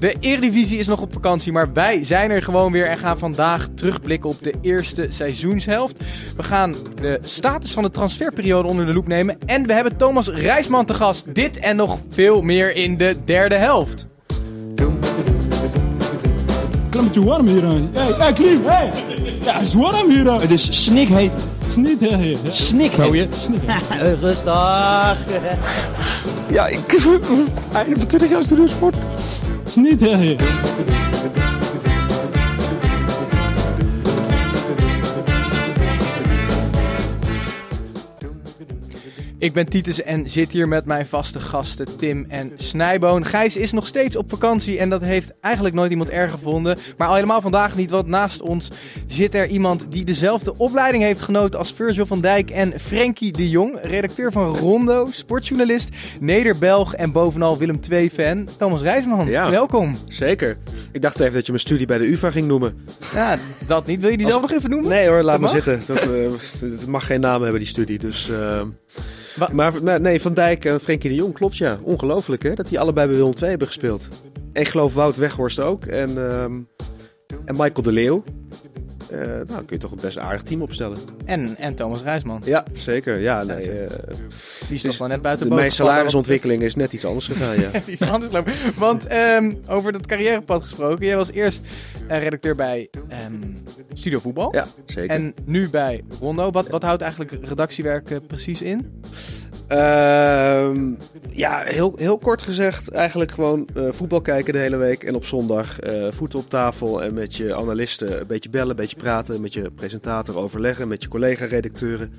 De Eredivisie is nog op vakantie, maar wij zijn er gewoon weer en gaan vandaag terugblikken op de eerste seizoenshelft. We gaan de status van de transferperiode onder de loep nemen en we hebben Thomas Rijsman te gast. Dit en nog veel meer in de derde helft. Klimmetje warm hier aan. Hey, hey, Klim, hey! Ja, het is warm hier aan. Het is snikheet. Snikheet. Snikheet. Snikheet. Rustig. Ja, ik... Einde van 20 jaar studiosport. Snikheet. Ik ben Titus en zit hier met mijn vaste gasten Tim en Snijboon. Gijs is nog steeds op vakantie en dat heeft eigenlijk nooit iemand erg gevonden. Maar al helemaal vandaag niet, want naast ons zit er iemand die dezelfde opleiding heeft genoten als Virgil van Dijk en Frenkie de Jong. Redacteur van Rondo, sportjournalist, Neder-Belg en bovenal Willem II-fan. Thomas Rijsman, Ja. welkom. Zeker. Ik dacht even dat je mijn studie bij de UvA ging noemen. Ja, dat niet. Wil je die zelf nog even noemen? Nee hoor, laat Dat maar mag? zitten. Dat, eh, het mag geen naam hebben, die studie. Dus, eh, Maar nee, Van Dijk en Frenkie de Jong, klopt ja. Ongelooflijk hè, dat die allebei bij Willem II hebben gespeeld. En ik geloof Wout Weghorst ook. En, ehm, en Michael de Leeuw. Eh, nou, dan kun je toch een best aardig team opstellen. En, en Thomas Rijsman. Ja, zeker. Ja, nee, eh, Die is toch wel net buiten mijn salarisontwikkeling is net iets anders gegaan, ja. Iets anders lopen. Want ehm, over dat carrièrepad gesproken. Jij was eerst eh, redacteur bij ehm, Studio Voetbal. Ja, zeker. En nu bij Rondo. Wat, wat houdt eigenlijk redactiewerk precies in? Ehm, ja, heel, heel kort gezegd, eigenlijk gewoon eh, voetbal kijken de hele week. En op zondag eh, voeten op tafel en met je analisten een beetje bellen, een beetje praten. Met je presentator overleggen, met je collega-redacteuren.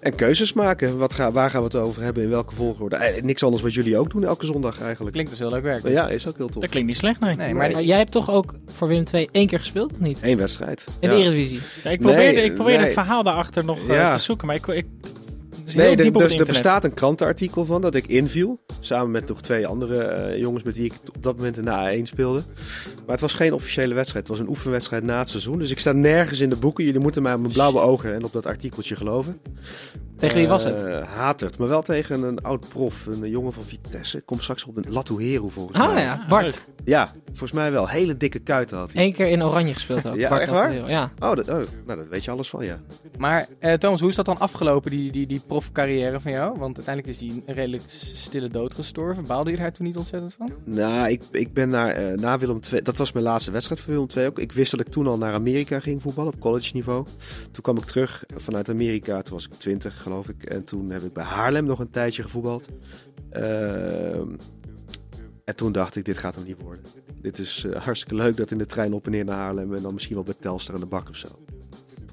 En keuzes maken. Wat ga, waar gaan we het over hebben, in welke volgorde. Eh, niks anders wat jullie ook doen elke zondag eigenlijk. Klinkt dus heel leuk werk. Maar ja, is ook heel tof. Dat klinkt niet slecht, nee. Nee, maar jij hebt toch ook voor Willem II één keer gespeeld, of niet? Eén wedstrijd. In ja. de Eredivisie. Ja, ik probeerde, Nee, ik probeerde nee. het verhaal daarachter nog Ja. te zoeken, maar ik, ik Nee, er, dus er bestaat een krantenartikel van dat ik inviel. Samen met nog twee andere eh, jongens met wie ik op dat moment in de A1 speelde. Maar het was geen officiële wedstrijd. Het was een oefenwedstrijd na het seizoen. Dus ik sta nergens in de boeken. Jullie moeten mij op mijn blauwe ogen en op dat artikeltje geloven. Tegen wie was het? Eh, Hatert. Maar wel tegen een oud prof. Een jongen van Vitesse. Komt straks op de Latuhero volgens Ah mij. ja, Bart. Ja, volgens mij wel. Hele dikke kuiten had hij. Eén keer in Oranje gespeeld ook. Ja, Bart echt waar? Ja. Oh, dat, oh, nou, dat weet je alles van, ja. Maar eh, Thomas, hoe is dat dan afgelopen, die, die, die profcarrière van jou? Want uiteindelijk is die een redelijk stille dood gestorven. Baalde je daar toen niet ontzettend van? Nou, ik, ik ben naar, eh, na Willem II... Dat was mijn laatste wedstrijd voor Willem II ook. Ik wist dat ik toen al naar Amerika ging voetballen, op college niveau. Toen kwam ik terug vanuit Amerika. Toen was ik 20, geloof ik. En toen heb ik bij Haarlem nog een tijdje gevoetbald. Ehm, en toen dacht ik, dit gaat hem niet worden. Dit is eh, hartstikke leuk dat in de trein op en neer naar Haarlem... en dan misschien wel bij Telstar aan de bak of zo.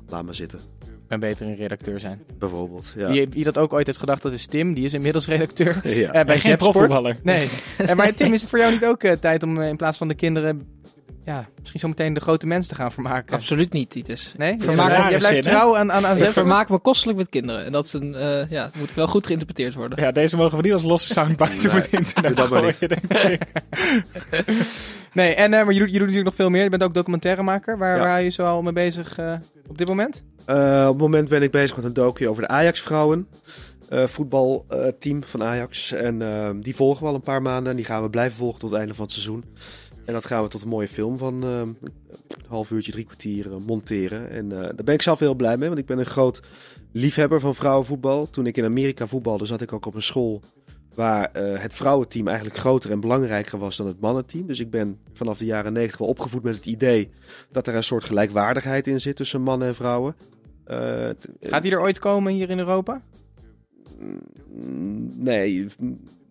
Laat maar zitten, ben beter een redacteur zijn. bijvoorbeeld. Ja. Wie, wie dat ook ooit heeft gedacht, dat is Tim. Die is inmiddels redacteur Ja. eh, bij En geen profvoetballer. Nee. Eh, maar Tim, is het voor jou niet ook tijd om in plaats van de kinderen... Ja, misschien zo meteen de grote mensen te gaan vermaken? Absoluut niet, Titus. Nee? Vermaak- Jij- blijft zin, trouw aan, aan, aan Ik vermaak me kostelijk met kinderen. En dat is een, eh, ja, moet wel goed geïnterpreteerd worden. Ja, deze mogen we niet als losse soundbite op het internet dat gooien, denk ik. Nee, en, eh, maar je doet, je doet natuurlijk nog veel meer. Je bent ook documentairemaker. Waar, Ja. waar hou je zo al mee bezig eh, op dit moment? Eh, op het moment ben ik bezig met een docu over de Ajax-vrouwen. eh, voetbalteam van Ajax. En die volgen we al een paar maanden. En die gaan we blijven volgen tot het einde van het seizoen. En dat gaan we tot een mooie film van eh, een half uurtje, drie kwartier eh, monteren. En eh, daar ben ik zelf heel blij mee. Want ik ben een groot liefhebber van vrouwenvoetbal. Toen ik in Amerika voetbalde, zat ik ook op een school... waar eh, het vrouwenteam eigenlijk groter en belangrijker was dan het mannenteam. Dus ik ben vanaf de jaren negentig wel opgevoed met het idee... dat er een soort gelijkwaardigheid in zit tussen mannen en vrouwen. Gaat die er ooit komen hier in Europa? Mm, Nee,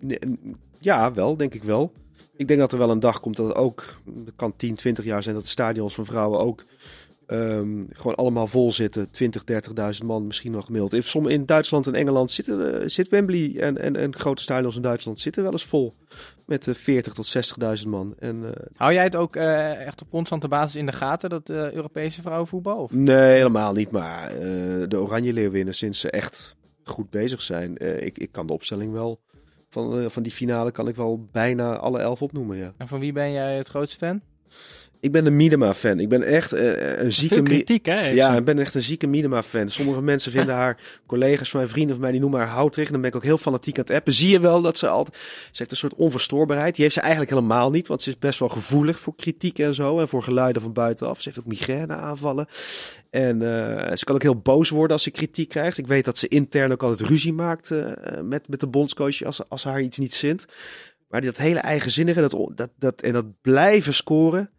nee, ja, wel, denk ik wel. Ik denk dat er wel een dag komt dat het ook, het kan 10, 20 jaar zijn, dat de stadions van vrouwen ook ehm, gewoon allemaal vol zitten. 20, 30.000 man misschien nog gemiddeld. In, in Duitsland en Engeland zitten, eh, zit Wembley en, en, en grote stadions in Duitsland zitten wel eens vol. Met eh, 40 tot 60.000 man. En, eh, Hou jij het ook echt op constante basis in de gaten, dat Europese vrouwenvoetbal? Of? Nee, helemaal niet. Maar de Oranje Leeuwinnen, sinds ze echt goed bezig zijn. ik, ik kan de opstelling wel. Van, eh, van die finale kan ik wel bijna alle elf opnoemen, ja. En van wie ben jij het grootste fan? Ik ben een Miedema-fan. Ik ben echt eh, een zieke... Veel kritiek, hè? Ja, ik ben echt een zieke Miedema-fan. Sommige mensen vinden haar, collega's van mijn vrienden van mij, die noemen haar houtrig. En dan ben ik ook heel fanatiek aan het appen. Zie je wel dat ze altijd... Ze heeft een soort onverstoorbaarheid. Die heeft ze eigenlijk helemaal niet, want ze is best wel gevoelig voor kritiek en zo. En voor geluiden van buitenaf. Ze heeft ook migraine-aanvallen. En eh, ze kan ook heel boos worden als ze kritiek krijgt. Ik weet dat ze intern ook altijd ruzie maakt eh, met, met de bondscoach als, als haar iets niet zint. Maar dat hele eigenzinnige dat, dat, dat, en dat blijven scoren.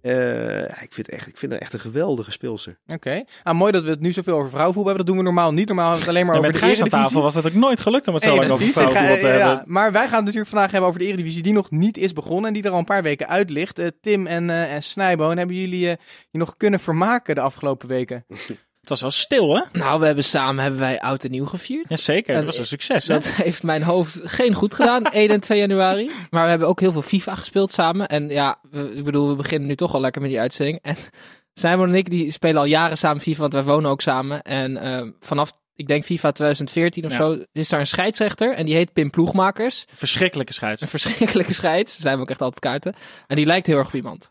eh, ja, ik, vind echt, ik vind echt een geweldige speelster. Oké. Ah, mooi dat we het nu zoveel over vrouwenvoetbal hebben. Dat doen we normaal niet. Normaal hebben we het alleen maar Ja, over met de Eredivisie. tafel was dat ook nooit gelukt om het zo Nee, lang over ga- vrouwenvoetbal te ja, hebben. maar wij gaan het natuurlijk vandaag hebben over de Eredivisie die nog niet is begonnen en die er al een paar weken uit ligt. Eh, Tim en, eh en Snijboon, hebben jullie eh, je nog kunnen vermaken de afgelopen weken? Was wel stil, hè? Nou, we hebben samen hebben wij oud en nieuw gevierd. Jazeker, dat was een succes, hè? Dat heeft mijn hoofd geen goed gedaan, 1 en 2 januari. Maar we hebben ook heel veel FIFA gespeeld samen. En ja, we- ik bedoel, we beginnen nu toch al lekker met die uitzending. En Simon en ik die spelen al jaren samen FIFA, want wij wonen ook samen. En eh, vanaf, ik denk FIFA 2014 of Ja. zo, is daar een scheidsrechter. En die heet Pim Ploegmakers. Verschrikkelijke scheids. Een verschrikkelijke scheids. Zijn we ook echt altijd kaarten. En die lijkt heel erg op iemand.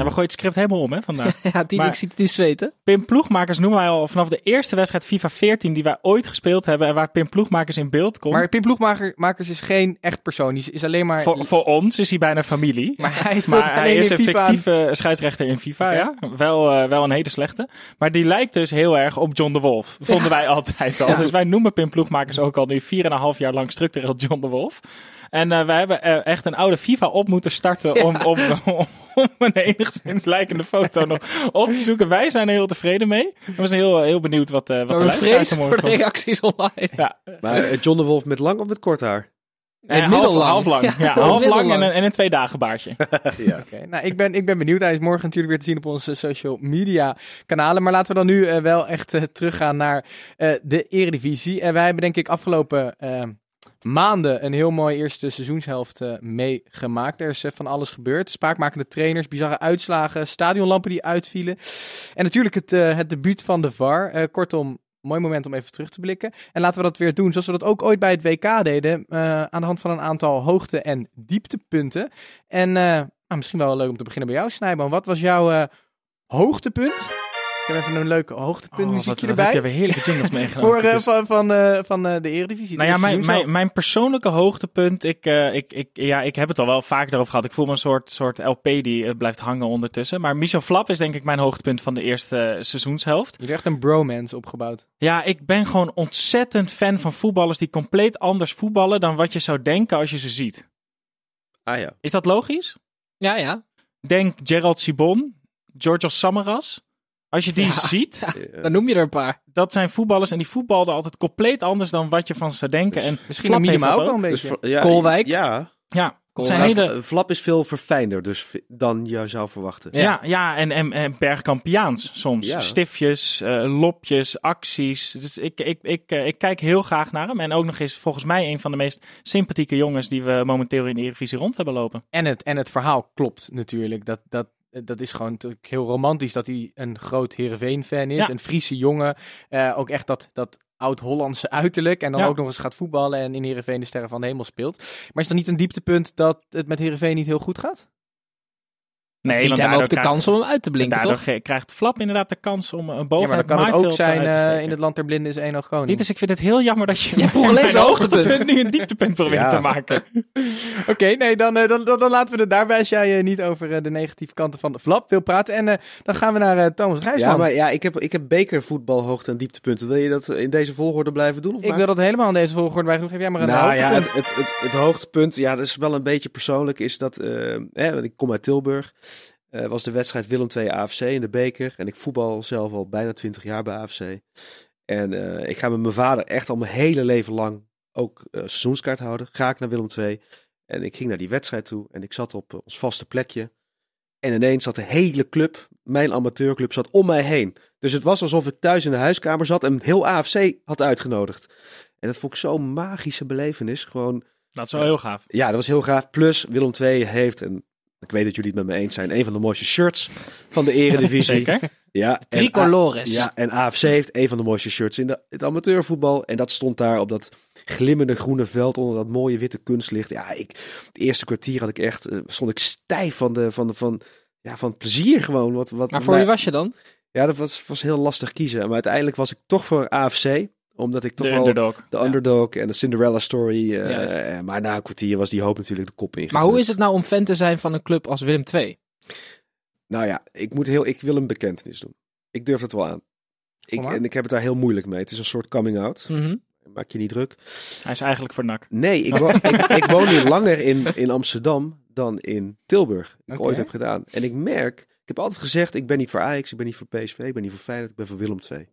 Ja, we gooien het script helemaal om, hè, vandaag. Ja, die Maar- ik ziet het in zweten. Pim Ploegmakers noemen wij al vanaf de eerste wedstrijd FIFA 14 die wij ooit gespeeld hebben en waar Pim Ploegmakers in beeld komt. Maar Pim Ploegmakers is geen echt persoon. Die is- is alleen maar... voor, voor ons is hij bijna familie. maar hij, speelt Maar hij is een fictieve scheidsrechter in FIFA, ja. Wel, eh, wel een hele slechte. Maar die lijkt dus heel erg op John de Wolf. Vonden wij altijd al. Ja. Dus wij noemen Pim Ploegmakers ook al nu 4,5 jaar lang structureel John de Wolf. En eh wij hebben eh, echt een oude FIFA op moeten starten om, om, om een enigszins lijkende foto nog op te zoeken. Wij zijn er heel tevreden mee. We zijn heel, heel benieuwd wat, eh wat de Maar luisteraars vrezen er voor de reacties online. Ja, Maar eh, John de Wolf met lang of met kort haar? Nee, eh, half, lang. Ja, Ja, half lang en een, en een twee dagen baardje. Oké, Nou, ik ben, ik ben benieuwd. Hij is morgen natuurlijk weer te zien op onze social media kanalen. Maar laten we dan nu eh, wel echt eh, teruggaan naar eh, de Eredivisie. En wij hebben denk ik afgelopen eh, maanden een heel mooi eerste seizoenshelft eh, meegemaakt. Er is eh, van alles gebeurd. Spraakmakende trainers, bizarre uitslagen, stadionlampen die uitvielen. En natuurlijk het, eh, het debuut van de VAR. Kortom, mooi moment om even terug te blikken. En laten we dat weer doen zoals we dat ook ooit bij het WK deden. aan de hand van een aantal hoogte- en dieptepunten. En nou, misschien wel leuk om te beginnen bij jou, Snijboom. Wat was jouw hoogtepunt? Heb even een leuk hoogtepunt Oh, muziekje wat, wat heb je weer heerlijke jingles meegenomen. Voor, eh, van, van, eh, van eh, de Eredivisie. Nou ja, mijn, mijn, mijn persoonlijke hoogtepunt, ik, eh, ik, ik, ja, ik heb het al wel vaak daarover gehad. Ik voel me een soort, soort LP die blijft hangen ondertussen. Maar Michel Flap is denk ik mijn hoogtepunt van de eerste seizoenshelft. Je hebt echt een bromance opgebouwd. Ja, ik ben gewoon ontzettend fan van voetballers die compleet anders voetballen dan wat je zou denken als je ze ziet. Ah ja. Is dat logisch? Ja, ja. Denk Gerald Sibon, Georgios Samaras. Als je die Ja. ziet, Eh, Dan noem je er een paar. dat zijn voetballers en die voetbalden altijd compleet anders dan wat je van ze zou denken. En Misschien Flap een heeft ook wel een dus beetje. ja, Koolwijk? Ja. Ja, het zijn hele... Flap is veel verfijnder dus dan je zou verwachten. Ja. Ja, ja en, en, en bergkampiaans soms. Ja. Stiftjes, eh, lopjes, acties. Dus ik, ik, ik, eh, ik kijk heel graag naar hem. En ook nog eens volgens mij een van de meest sympathieke jongens die we momenteel in de Eredivisie rond hebben lopen. En het, en het verhaal klopt natuurlijk. Dat, dat, dat is gewoon natuurlijk heel romantisch dat hij een groot Heerenveen-fan is. Ja. Een Friese jongen. Eh, ook echt dat, dat oud-Hollandse uiterlijk. En dan Ja. ook nog eens gaat voetballen en in Heerenveen de Sterren van de Hemel speelt. Maar is dan niet een dieptepunt dat het met Heerenveen niet heel goed gaat? Nee, hem daardoor ook de kans om hem uit te blinken, daardoor toch? krijgt Flap inderdaad de kans om een boven ja, maar dan kan het ook eh, zijn eh, in het land der blinden is één oog koning. Dit is, ik vind het heel jammer dat je Ja, vroeg alleen zijn hoogtepunt. nu een dieptepunt probeert Ja. te maken. Oké, nee, dan, eh, dan, dan, dan laten we het daarbij als jij eh, niet over eh, de negatieve kanten van de flap wil praten. En eh, dan gaan we naar eh, Thomas Gijsman. Ja, maar ja, ik heb, ik heb bekervoetbal hoogte- en dieptepunten. Wil je dat in deze volgorde blijven doen? Of Ik maar- wil dat helemaal in deze volgorde bij doen. Geef jij maar een nou ja, het, het, het, het hoogtepunt, ja, dat is wel een beetje persoonlijk, is dat, eh, hè, want ik kom uit Tilburg, eh, was de wedstrijd Willem II AFC in de beker. En ik voetbal zelf al bijna 20 jaar bij AFC. En eh, ik ga met mijn vader echt al mijn hele leven lang ook eh, seizoenskaart houden. Ga ik naar Willem II. En ik ging naar die wedstrijd toe en ik zat op ons vaste plekje. En ineens zat de hele club, mijn amateurclub, zat om mij heen. Dus het was alsof ik thuis in de huiskamer zat en heel AFC had uitgenodigd. En dat vond ik zo'n magische belevenis. Gewoon, Dat is wel heel gaaf. ja, dat was heel gaaf. Plus, Willem II heeft, en ik weet dat jullie het met me eens zijn, een van de mooiste shirts van de eredivisie. Zeker. Ja, en Tricolores. ja, en AFC heeft een van de mooiste shirts in de, het amateurvoetbal. En dat stond daar op dat glimmende groene veld onder dat mooie witte kunstlicht. Ja, ik, het eerste kwartier had ik echt, eh, stond ik stijf van, de, van, de, van, ja, van het plezier gewoon. Wat, wat, Maar voor wie was je dan? Ja, dat was, was heel lastig kiezen. Maar uiteindelijk was ik toch voor AFC. Omdat ik toch De wel underdog. de underdog en de Cinderella story. eh, eh, maar na een kwartier was die hoop natuurlijk de kop in. Maar hoe is het nou om fan te zijn van een club als Willem II? Nou ja, ik, moet heel, ik wil een bekentenis doen. Ik durf het wel aan. Ik, Kom maar. en ik heb het daar heel moeilijk mee. Het is een soort coming out. Mhm. Maak je niet druk. Hij is eigenlijk voor NAC. Nee, ik, wo ik, ik woon nu langer in, in Amsterdam dan in Tilburg. Ik Oké. ooit heb gedaan. En ik merk, ik heb altijd gezegd, ik ben niet voor Ajax, ik ben niet voor PSV, ik ben niet voor Feyenoord, ik ben voor Willem II.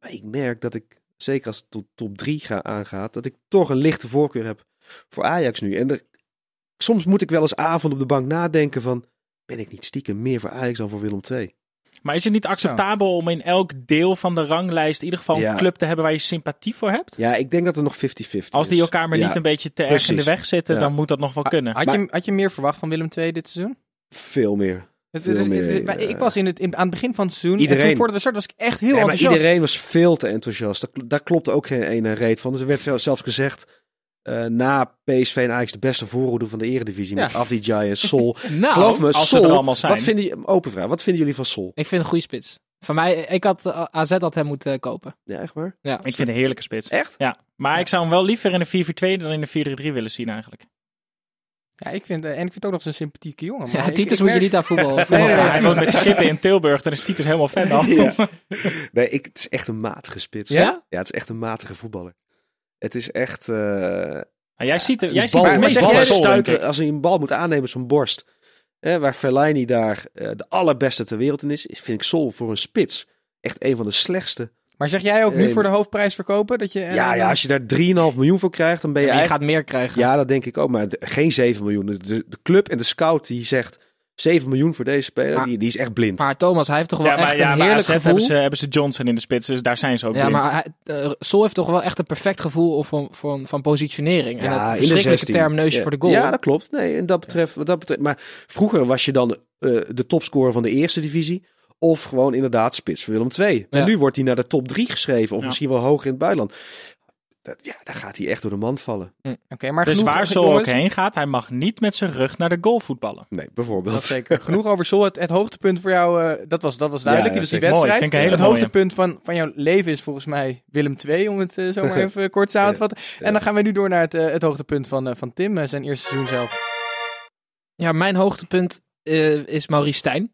Maar ik merk dat ik, zeker als het tot top 3 ga, aangaat, dat ik toch een lichte voorkeur heb voor Ajax nu. En er- soms moet ik wel eens avond op de bank nadenken van, ben ik niet stiekem meer voor Ajax dan voor Willem II? Maar is het niet acceptabel om in elk deel van de ranglijst in ieder geval Ja. een club te hebben waar je sympathie voor hebt? Ja, ik denk dat er nog 50-50 Als die elkaar maar Ja, niet een beetje te erg in de weg zitten, Ja. dan moet dat nog wel kunnen. Had, je, had je meer verwacht van Willem II dit seizoen? Veel meer. Het- Veel het- meer, het- maar ja. ik was in het, in, aan het begin van het seizoen. En Iedereen. toen voordat we starten was ik echt heel Nee, maar enthousiast. iedereen was veel te enthousiast. Daar, daar klopte ook geen ene reet van. Dus er werd zelfs gezegd... eh, na PSV en Ajax de beste voorhoede van de eredivisie. Met Ja. Afdijay en Sol. Nou, Geloof me, als ze Sol... er allemaal zijn. Wat vinden, jullie- open vraag. Wat vinden jullie van Sol? ik vind een goede spits. Van mij, ik had eh, AZ had hem moeten kopen. Ja, echt waar? Ja. Ik vind een heerlijke spits. Echt? Ja, maar ik zou hem wel liever in een 4-4-2 dan in een 4-3-3 willen zien eigenlijk. Ja, ik vind, eh, en ik vind het ook nog eens een sympathieke jongen. maar Ja, ik- Titus ik moet je niet aan voetbal. Nee, voetbal nee, nee, vragen. hij woont met zijn kippen in Tilburg, dan is Titus helemaal fan. Ja. Nee, ik, het is echt een matige spits. Ja? Ja, het is echt een matige voetballer. Het is echt... eh, Maar jij ziet, er- jij ziet bal, bal als hij een bal moet aannemen op zijn borst. Hè, waar Fellaini daar eh, de allerbeste ter wereld in is, is, vind ik Sol voor een spits echt een van de slechtste. Maar zeg jij ook nu Eh, voor de hoofdprijs verkopen? Dat je, eh, ja, ja, als je daar 3,5 miljoen voor krijgt, dan ben je eigenlijk... gaat meer krijgen? Ja, dat denk ik ook. Maar geen 7 miljoen. De, club en de scout die zegt 7 miljoen voor deze speler, Maar- die, die is echt blind. Maar Thomas, hij heeft toch wel Ja, maar, echt ja, een maar heerlijk gevoel. hebben ze, hebben ze Johnson in de spits, dus daar zijn ze ook Ja, blind. maar hij, eh, Sol heeft toch wel echt een perfect gevoel van, van, van positionering. en Ja, het in de verschrikkelijke 16. term neusje Ja. voor de goal. Ja, dat klopt. Nee, en dat betreft, wat dat betreft. Maar vroeger was je dan eh, de topscorer van de eerste divisie. Of gewoon inderdaad spits voor Willem II. En Ja. nu wordt hij naar de top 3 geschreven. Of Ja. misschien wel hoger in het buitenland. Dat, ja, daar gaat hij echt door de mand vallen. Oké, maar dus waar Sol ook heen gaat, hij mag niet met zijn rug naar de goal voetballen. Nee, Dat bijvoorbeeld. zeker. Genoeg over Sol. Het, het hoogtepunt voor jou, eh, dat, was, dat was duidelijk. Ja, dus die zeker. Mooi, wedstrijd. het mooie. hoogtepunt van, van jouw leven is volgens mij Willem II, om het eh, zo maar even kort samen te vatten. En dan gaan we nu door naar het, eh, het hoogtepunt van, van Tim, zijn eerste seizoen zelf. Ja, mijn hoogtepunt eh, is Maurice Stijn.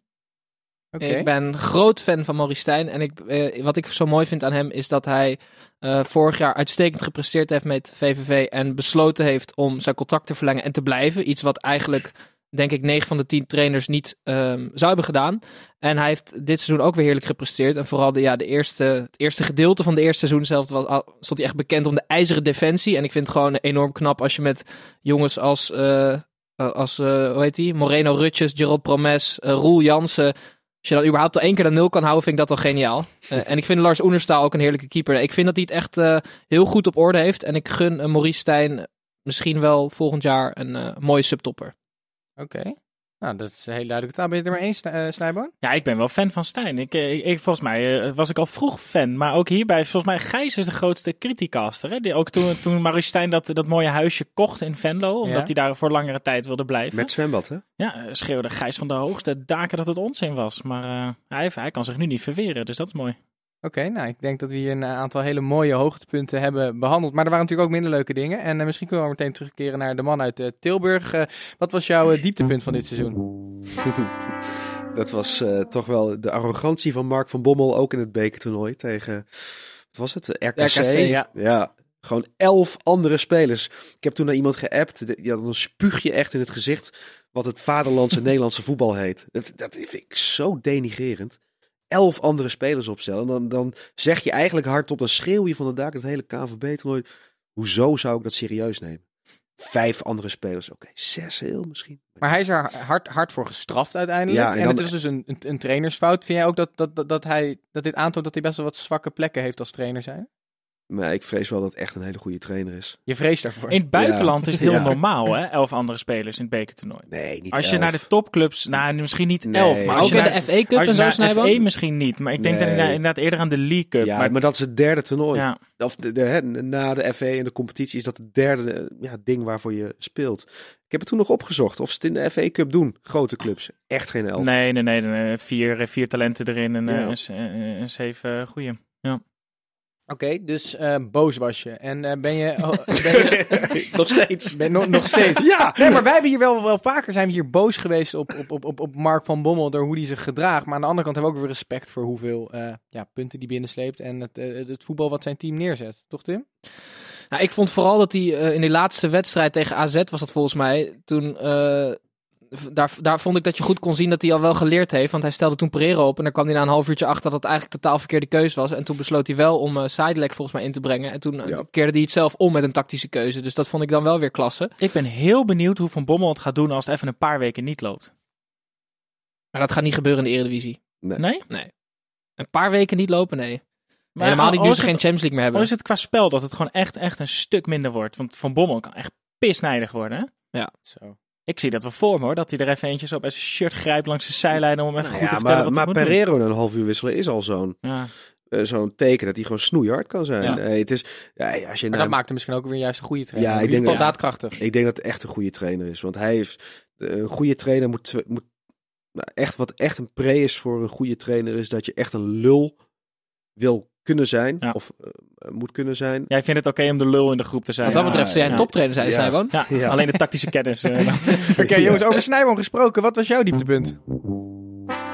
Ik ben groot fan van Maurice Stijn. En ik, eh, wat ik zo mooi vind aan hem is dat hij eh, vorig jaar uitstekend gepresteerd heeft met VVV. En besloten heeft om zijn contract te verlengen en te blijven. Iets wat eigenlijk, denk ik, 9 van de 10 trainers niet ehm, zou hebben gedaan. En hij heeft dit seizoen ook weer heerlijk gepresteerd. En vooral de, ja, de eerste, het eerste gedeelte van de eerste seizoen zelf was, stond hij echt bekend om de ijzeren defensie. En ik vind het gewoon enorm knap als je met jongens als... eh, als, hoe heet die? Moreno Rutjes, Gerald Promes, Roel Jansen. Als je dan überhaupt al één keer de nul kan houden, vind ik dat wel geniaal. Eh, en ik vind Lars Oenerstaal ook een heerlijke keeper. Ik vind dat hij het echt eh, heel goed op orde heeft. En ik gun eh, Maurice Stijn misschien wel volgend jaar een mooie subtopper. Oké. Nou, dat is een hele duidelijke taal. Ben je het er maar eens, eh, Snijboon? Ja, ik ben wel fan van Stijn. Ik, eh, ik, volgens mij eh, was ik al vroeg fan. Maar ook hierbij, volgens mij, Gijs is de grootste criticaster. Hè? Die, ook toen, toen Maurice Stijn dat, dat mooie huisje kocht in Venlo. Omdat Ja. hij daar voor langere tijd wilde blijven. Met zwembad, hè? Ja, schreeuwde Gijs van de hoogste daken dat het onzin was. Maar eh, hij, hij kan zich nu niet verweren, dus dat is mooi. Oké, nou, ik denk dat we hier een aantal hele mooie hoogtepunten hebben behandeld. Maar er waren natuurlijk ook minder leuke dingen. En eh, misschien kunnen we meteen terugkeren naar de man uit eh, Tilburg. Eh, wat was jouw dieptepunt van dit seizoen? Dat was toch wel de arrogantie van Mark van Bommel. Ook in het bekertoernooi tegen, wat was het? De RKC. RKC, ja. Ja, gewoon elf andere spelers. Ik heb toen naar iemand geappt. de- Ja, dan spuug je echt in het gezicht wat het vaderlandse Nederlandse voetbal heet. Dat, dat vind ik zo denigrerend. Elf andere spelers opstellen. Dan, dan zeg je eigenlijk hardop, dan schreeuw je van de dak het hele KNVB-toernooi. Hoezo zou ik dat serieus nemen? vijf andere spelers. Oké, zes heel misschien. Maar hij is er hard, hard voor gestraft uiteindelijk. Ja, en en dan- het is dus een, een, een trainersfout. Vind jij ook dat, dat, dat, dat, hij, dat dit aantoont dat hij best wel wat zwakke plekken heeft als trainer zijn? Maar ik vrees wel dat het echt een hele goede trainer is. Je vreest daarvoor. In het buitenland is het heel Ja. normaal, hè? Elf andere spelers in het bekertoernooi. Nee, niet Als je elf. naar de topclubs, nou misschien niet Nee. elf, maar Maar als ook je naar de FA Cup als en zo naar snijden. FA misschien niet, maar ik denk Nee. dan inderdaad eerder aan de League Cup. Ja, maar, maar, dat is het derde toernooi. ja, Of de, de, hè, na de FA en de competitie is dat het derde eh, ja, ding waarvoor je speelt. Ik heb het toen nog opgezocht of ze het in de FA Cup doen. Grote clubs. Echt geen elf. nee, nee, nee, nee, vier, vier talenten erin en Ja. eh, een, s- eh, een zeven goeie. Oké, dus eh, boos was je. En eh, ben je... oh, ben je nog steeds. ben, nog, nog steeds? Ja. Nee, maar wij hebben hier wel, wel vaker zijn we hier boos geweest op, op, op, op, op Mark van Bommel door hoe hij zich gedraagt. Maar aan de andere kant hebben we ook weer respect voor hoeveel eh, ja, punten die binnensleept en het, eh, het voetbal wat zijn team neerzet. Toch Tim? Nou, ik vond vooral dat hij in die laatste wedstrijd tegen AZ was dat volgens mij. Toen, daar, daar vond ik dat je goed kon zien dat hij al wel geleerd heeft. Want hij stelde toen Pereira op en dan kwam hij na een half uurtje achter dat het eigenlijk totaal verkeerde keuze was. En toen besloot hij wel om eh Sidelec volgens mij in te brengen. En toen eh, Ja. keerde hij het zelf om met een tactische keuze. Dus dat vond ik dan wel weer klasse. Ik ben heel benieuwd hoe Van Bommel het gaat doen als het even een paar weken niet loopt. Maar dat gaat niet gebeuren in de Eredivisie. Nee? Een paar weken niet lopen, nee. Maar Helemaal niet nu is ze geen Champions League meer Of hebben. is het qua spel dat het gewoon echt, echt een stuk minder wordt? Want Van Bommel kan echt pisnijdig worden, hè? Zo. Ik zie dat wel voor me, hoor. Dat hij er even eentje zo bij zijn shirt grijpt langs de zijlijn om hem even Nou goed ja, te vertellen maar, wat maar hij moet doen. Pereiro een half uur wisselen is al zo'n Ja. eh, zo'n teken dat hij gewoon snoeihard kan zijn. Ja. Nee, het is, ja, als je Maar naar dat maakt hem misschien ook weer juist een goede trainer. Ja, ik denk dat- daadkrachtig. Ik denk dat het echt een goede trainer is. Want hij heeft een goede trainer moet, moet nou, echt wat echt een pre is voor een goede trainer is dat je echt een lul wil kunnen zijn Ja. of eh, moet kunnen zijn. Jij vindt het oké om de lul in de groep te zijn? Wat dat Ja, betreft zijn toptrainer, zei Ja. Snijboon. Ja, Ja. alleen de tactische kennis. eh. Oké jongens, over Snijboom gesproken. Wat was jouw dieptepunt?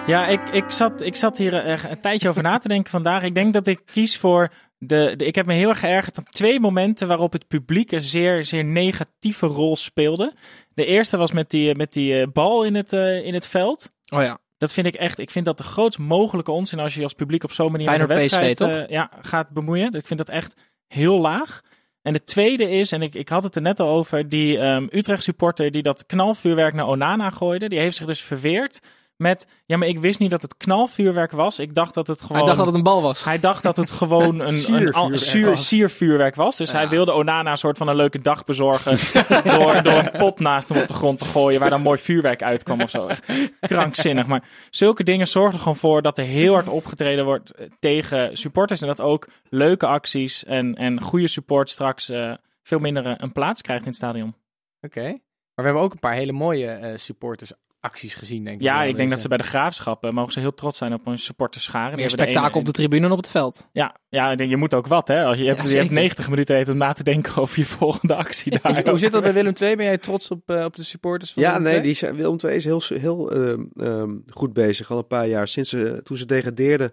Ja, ik, ik, zat, ik zat hier eh, een tijdje over na te denken vandaag. Ik denk dat ik kies voor de, de. Ik heb me heel erg geërgerd aan twee momenten waarop het publiek een zeer, zeer negatieve rol speelde. De eerste was met die, met die bal in het, in het veld. Oh ja. Dat vind ik echt. Ik vind dat de grootst mogelijke onzin als je als publiek op zo'n manier met Feyenoord PSV, wedstrijd toch? eh, ja, gaat bemoeien. Ik vind dat echt heel laag. En de tweede is, en ik, ik had het er net al over, die ehm, Utrecht supporter die dat knalvuurwerk naar Onana gooide. Die heeft zich dus verweerd met, ja maar ik wist niet dat het knalvuurwerk was. Ik dacht dat het gewoon... Hij dacht dat het een bal was. Hij dacht dat het gewoon een, een, Siervuurwerk zuur- was. siervuurwerk was. Dus Ja. hij wilde Onana een soort van een leuke dag bezorgen. door, door een pot naast hem op de grond te gooien. Waar dan mooi vuurwerk uitkwam of zo. Echt krankzinnig. Maar zulke dingen zorgen er gewoon voor dat er heel hard opgetreden wordt eh, tegen supporters. En dat ook leuke acties en, en goede support straks eh, veel minder eh, een plaats krijgt in het stadion. Oké. Maar we hebben ook een paar hele mooie eh, supportersacties gezien, denk ik. Ja, wel, ik denk dat ze bij de graafschap eh, mogen ze heel trots zijn op hun supporterscharen. Die Meer spektakel op de tribune dan op het veld. Ja, ja, ik denk, je moet ook wat, hè? Als je, Ja, hebt, je hebt zeker. 90 minuten even om na te denken over je volgende actie daar. Hoe, hoe zit dat bij Willem II? Ben jij trots op, eh, op de supporters van Ja, Willem nee, II? die zijn, Willem II is heel, heel ehm, ehm, goed bezig. Al een paar jaar. Sinds ze, toen ze degradeerden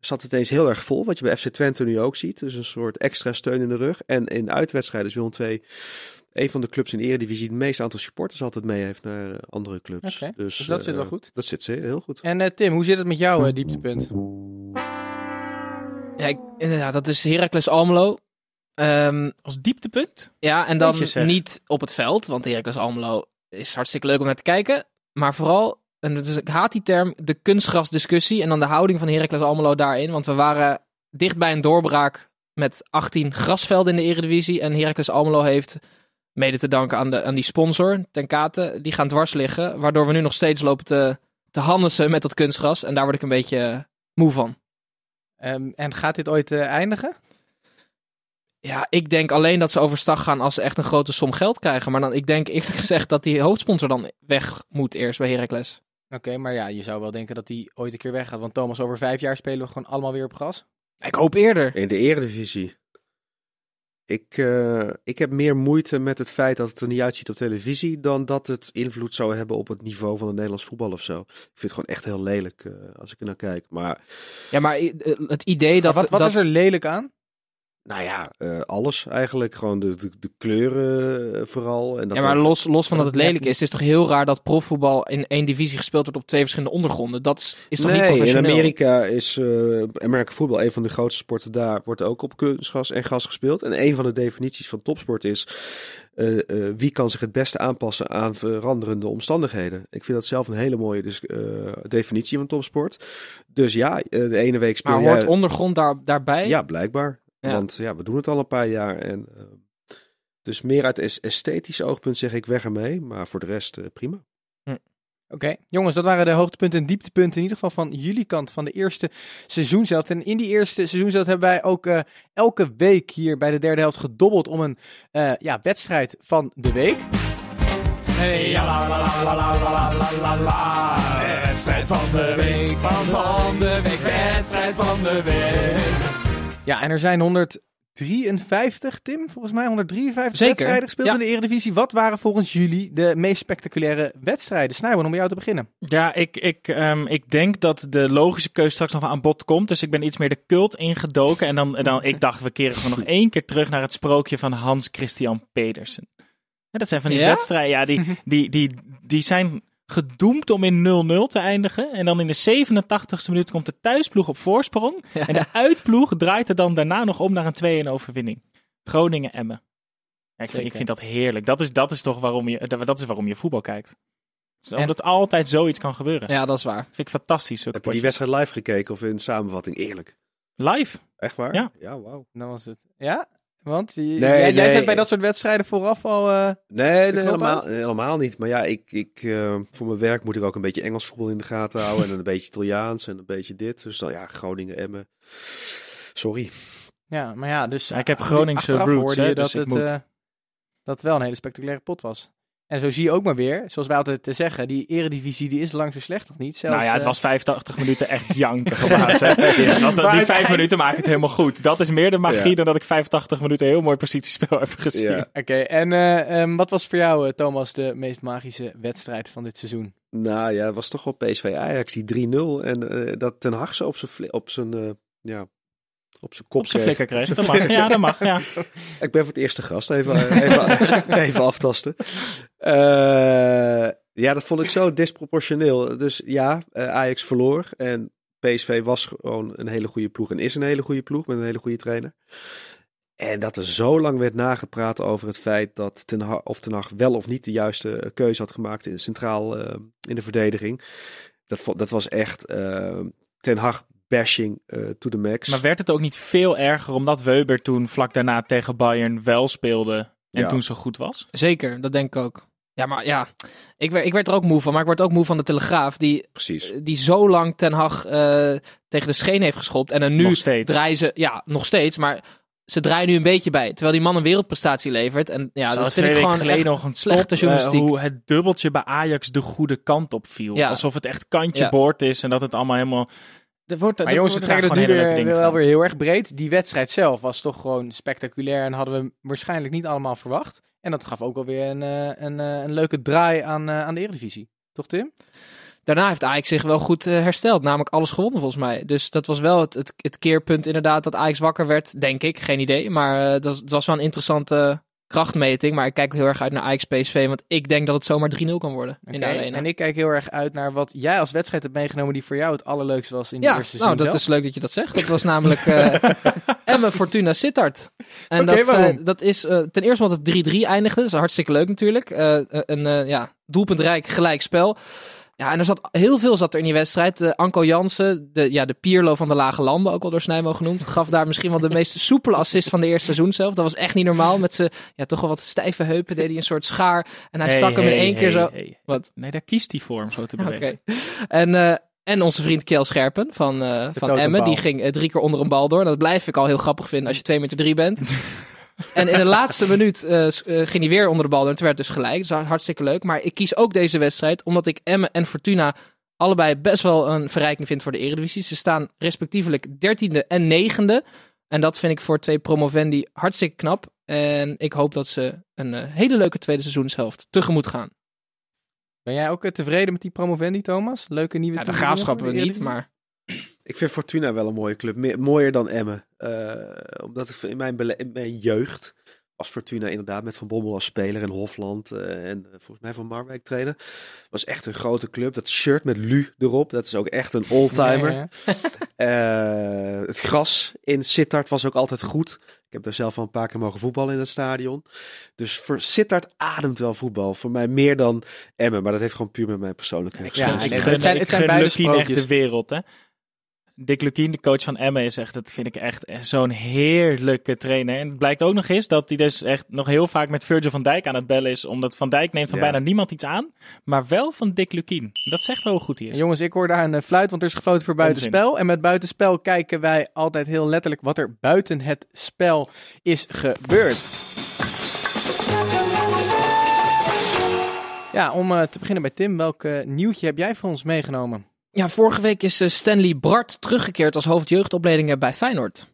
zat het eens heel erg vol. Wat je bij FC Twente nu ook ziet. Dus een soort extra steun in de rug. En in uitwedstrijden is Willem II een van de clubs in de Eredivisie die het meeste aantal supporters altijd mee heeft naar eh, andere clubs. Dus, dus dat zit eh, wel goed. Dat zit ze heel goed. En eh, Tim, hoe zit het met jouw eh, dieptepunt? Ja, ik, inderdaad, dat is Heracles Almelo. Ehm, Als dieptepunt? ja, en dan niet op het veld, want Heracles Almelo is hartstikke leuk om naar te kijken. Maar vooral, en het is, ik haat die term, de kunstgrasdiscussie en dan de houding van Heracles Almelo daarin. Want we waren dicht bij een doorbraak met 18 grasvelden in de Eredivisie. En Heracles Almelo heeft, mede te danken aan, de, aan die sponsor, Ten Kate, die gaan dwars liggen. Waardoor we nu nog steeds lopen te, te handelen met dat kunstgras. En daar word ik een beetje moe van. Ehm, en gaat dit ooit eh, eindigen? Ja, ik denk alleen dat ze overstag gaan als ze echt een grote som geld krijgen. Maar dan, ik denk eerlijk gezegd dat die hoofdsponsor dan weg moet eerst bij Heracles. Oké, maar ja, je zou wel denken dat die ooit een keer weggaat. Want Thomas, over vijf jaar spelen we gewoon allemaal weer op gras. Ik hoop eerder. In de Eredivisie. Ik, eh, ik heb meer moeite met het feit dat het er niet uitziet op televisie. dan dat het invloed zou hebben op het niveau van het Nederlands voetbal of zo. Ik vind het gewoon echt heel lelijk eh, als ik er naar kijk. Maar Ja, maar eh, het idee dat... wat wat dat is er lelijk aan? Nou ja, eh, alles eigenlijk. Gewoon de, de, de kleuren eh, vooral. En dat ja, maar ook- los, los van dat het lelijk is, het is toch heel raar dat profvoetbal in één divisie gespeeld wordt op twee verschillende ondergronden. Dat is, is toch nee, niet in professioneel? Amerika is eh Amerika voetbal een van de grootste sporten daar. Wordt ook op kunstgas en gas gespeeld. En een van de definities van topsport is... wie kan zich het beste aanpassen aan veranderende omstandigheden. Ik vind dat zelf een hele mooie dus, definitie van topsport. Dus ja, de ene week speel Maar jij... hoort ondergrond daar, daarbij? Ja, blijkbaar. Want ja, we doen het al een paar jaar. En, eh, dus meer uit esthetisch oogpunt zeg ik weg ermee. Maar voor de rest eh, prima. Hm. Oké, jongens, dat waren de hoogtepunten en dieptepunten in ieder geval van jullie kant van de eerste seizoenzet. En in die eerste seizoenzet hebben wij ook eh, elke week hier bij de derde helft gedobbeld om een ja, wedstrijd van de week. Hey, la, la, la, wedstrijd van de week, van, van de week, wedstrijd van de week. Ja, en er zijn 153, Tim, volgens mij 153 Zeker, wedstrijden gespeeld ja. in de Eredivisie. Wat waren volgens jullie de meest spectaculaire wedstrijden? Snijboon, om bij jou te beginnen. Ja, ik, ik, ehm, ik denk dat de logische keuze straks nog aan bod komt. Dus ik ben iets meer de cult ingedoken. En dan, en dan ik dacht, we keren gewoon nog één keer terug naar het sprookje van Hans Christian Pedersen. Ja, dat zijn van die Ja? wedstrijden, ja, die, die, die, die zijn gedoemd om in 0-0 te eindigen. En dan in de 87ste minuut komt de thuisploeg op voorsprong. En de uitploeg draait er dan daarna nog om naar een 2-1 overwinning. Groningen-Emmen. Ja, ik, vind, ik vind dat heerlijk. Dat is, dat is toch waarom je, dat is waarom je voetbal kijkt. Dus En- omdat altijd zoiets kan gebeuren. Ja, dat is waar. Vind ik fantastisch. Heb je die wedstrijd live gekeken of in samenvatting? Eerlijk. Live? Echt waar? Ja. Ja, wauw. Dan was het. Ja? Want je- Nee, jij, jij nee. zit bij dat soort wedstrijden vooraf al. eh, Nee, nee helemaal, uit? helemaal niet. Maar ja, ik, ik, eh, voor mijn werk moet ik ook een beetje Engels voetbal in de gaten houden. en een beetje Italiaans en een beetje dit. Dus dan ja, Groningen, Emmen. Sorry. Ja, maar ja, dus Ja, ik heb eh, Groningse roots, hoorde hè, je dus dat ik het, moet. eh, dat het wel een hele spectaculaire pot was. En zo zie je ook maar weer, zoals wij altijd te zeggen, die eredivisie die is lang zo slecht of niet? Zelfs, nou ja, het eh, was 85 minuten echt janken gebaas. hè. Het was dat, die vijf minuten maken het helemaal goed. Dat is meer de magie Ja. dan dat ik 85 minuten heel mooi positiespel heb gezien. Ja. Oké, en eh, ehm, wat was voor jou, eh, Thomas, de meest magische wedstrijd van dit seizoen? Nou ja, het was toch wel PSV Ajax, die 3-0. En eh, dat Ten Hag zo op zijn, op zijn, ja, op zijn kop Op zijn kreeg. flikker kreeg. Dat mag. Ja, dat mag. Ja. Ik ben voor het eerste gast. Even, even, even aftasten. Eh, ja, dat vond ik zo disproportioneel. Dus ja, eh, Ajax verloor. En PSV was gewoon een hele goede ploeg. En is een hele goede ploeg met een hele goede trainer. En dat er zo lang werd nagepraat over het feit dat Ten Hag, of Ten Hag wel of niet de juiste keuze had gemaakt in centraal eh, in de verdediging. Dat, dat was echt eh, Ten Hag bashing eh, to the max. Maar werd het ook niet veel erger omdat Weber toen vlak daarna tegen Bayern wel speelde en Ja. toen zo goed was? Zeker, dat denk ik ook. Ja, maar ja, ik werd, ik werd er ook moe van. Maar ik word ook moe van de Telegraaf. Die, Precies. die zo lang Ten Hag eh, tegen de scheen heeft geschopt. En dan nu Nog steeds. draaien ze... Ja, nog steeds. Maar ze draaien nu een beetje bij. Terwijl die man een wereldprestatie levert. En ja, dat vind ik gewoon echt nog een slechte top, eh, journalistiek. hoe het dubbeltje bij Ajax de goede kant op viel. Ja. Alsof het echt kantje Ja. boord is en dat het allemaal helemaal... Er wordt, Maar er jongens, we trekken het nu weer, wel weer heel erg breed. Die wedstrijd zelf was toch gewoon spectaculair en hadden we waarschijnlijk niet allemaal verwacht. En dat gaf ook alweer een, eh, een, eh, een leuke draai aan, eh, aan de Eredivisie. Toch Tim? Daarna heeft Ajax zich wel goed hersteld. Namelijk alles gewonnen volgens mij. Dus dat was wel het, het, het keerpunt inderdaad dat Ajax wakker werd. Denk ik, geen idee. Maar eh, dat, was- dat was wel een interessante krachtmeting. Maar ik kijk heel erg uit naar Ajax PSV. Want ik denk dat het zomaar 3-0 kan worden in de arena. En ik kijk heel erg uit naar wat jij als wedstrijd hebt meegenomen die voor jou het allerleukste was in die ja, eerste nou dat zelf. is leuk dat je dat zegt. Dat was namelijk eh Emmen Fortuna Sittard. En dat, dat is eh, ten eerste omdat het 3-3 eindigde. Dat is hartstikke leuk natuurlijk. Eh, een ja, doelpuntrijk gelijk spel. Ja, en er zat heel veel zat er in die wedstrijd. De Anko Jansen, de, ja, de Pierlo van de Lage Landen, ook wel door Snijmo genoemd, gaf daar misschien wel de meest soepele assist van de eerste seizoen zelf. Dat was echt niet normaal. Met zijn ja, toch wel wat stijve heupen deed hij een soort schaar. En hij Hey, stak hem in hey, één keer zo. Wat? Nee, daar kiest hij voor om zo te bewegen. En, eh, en onze vriend Kjell Scherpen van, eh van. Emmen, die ging eh, drie keer onder een bal door. Dat blijf ik al heel grappig vinden als je 2 meter 3 bent. en in de laatste minuut eh, eh, ging hij weer onder de bal. En het werd dus gelijk. Dat is hartstikke leuk. Maar ik kies ook deze wedstrijd omdat ik Emmen en Fortuna allebei best wel een verrijking vind voor de Eredivisie. Ze staan respectievelijk 13e en 9e. En dat vind ik voor twee promovendi hartstikke knap. En ik hoop dat ze een eh, hele leuke tweede seizoenshelft tegemoet gaan. Ben jij ook tevreden met die promovendi, Thomas? Leuke nieuwe Ja, de graafschappen niet, maar... Ik vind Fortuna wel een mooie club. Meer, mooier dan Emmen. Eh, omdat in mijn, in mijn jeugd was Fortuna inderdaad met Van Bommel als speler en Hofland eh, en eh, volgens mij Van Marwijk trainer. Was echt een grote club. Dat shirt met Lu erop, dat is ook echt een oldtimer. Ja, ja, ja. Eh, het gras in Sittard was ook altijd goed. Ik heb daar zelf al een paar keer mogen voetballen in het stadion. Dus voor Sittard ademt wel voetbal. Voor mij meer dan Emmen. Maar dat heeft gewoon puur met mijn persoonlijkheid. Ja, ik het zijn- ik het zijn beide echt de wereld, hè. Dick Lukien, de coach van Emmen, is echt, dat vind ik echt zo'n heerlijke trainer. En het blijkt ook nog eens dat hij dus echt nog heel vaak met Virgil van Dijk aan het bellen is. Omdat Van Dijk neemt van Ja. bijna niemand iets aan, maar wel van Dick Lukien. Dat zegt wel hoe goed hij is. Jongens, ik hoor daar een eh, fluit, want er is gefloten voor buitenspel. En met buitenspel kijken wij altijd heel letterlijk wat er buiten het spel is gebeurd. Ja, om eh, te beginnen bij Tim, welk eh, nieuwtje heb jij voor ons meegenomen? Ja, vorige week is eh, Stanley Bart teruggekeerd als hoofdjeugdopleidingen bij Feyenoord.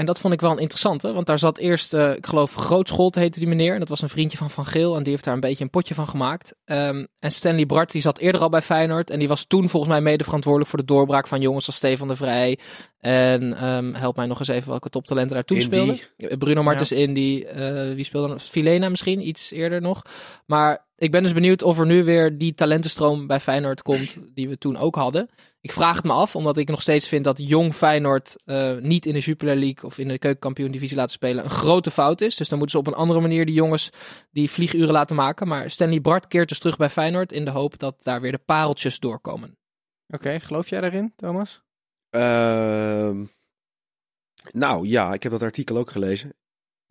En dat vond ik wel een interessante, want daar zat eerst, eh, ik geloof, Grootscholt heette die meneer. En dat was een vriendje van Van Geel en die heeft daar een beetje een potje van gemaakt. Ehm, en Stanley Bart, die zat eerder al bij Feyenoord. En die was toen volgens mij mede verantwoordelijk voor de doorbraak van jongens als Stefan de Vrij. En ehm, help mij nog eens even welke toptalenten daar toen speelden. Bruno Martens Indy, eh, wie speelde? Filena misschien, iets eerder nog. Maar ik ben dus benieuwd of er nu weer die talentenstroom bij Feyenoord komt die we toen ook hadden. Ik vraag het me af, omdat ik nog steeds vind dat jong Feyenoord eh, niet in de Jupiler League of in de keukenkampioen divisie laten spelen een grote fout is. Dus dan moeten ze op een andere manier die jongens die vlieguren laten maken. Maar Stanley Bart keert dus terug bij Feyenoord in de hoop dat daar weer de pareltjes doorkomen. Oké, geloof jij daarin, Thomas? Ehm, nou ja, ik heb dat artikel ook gelezen.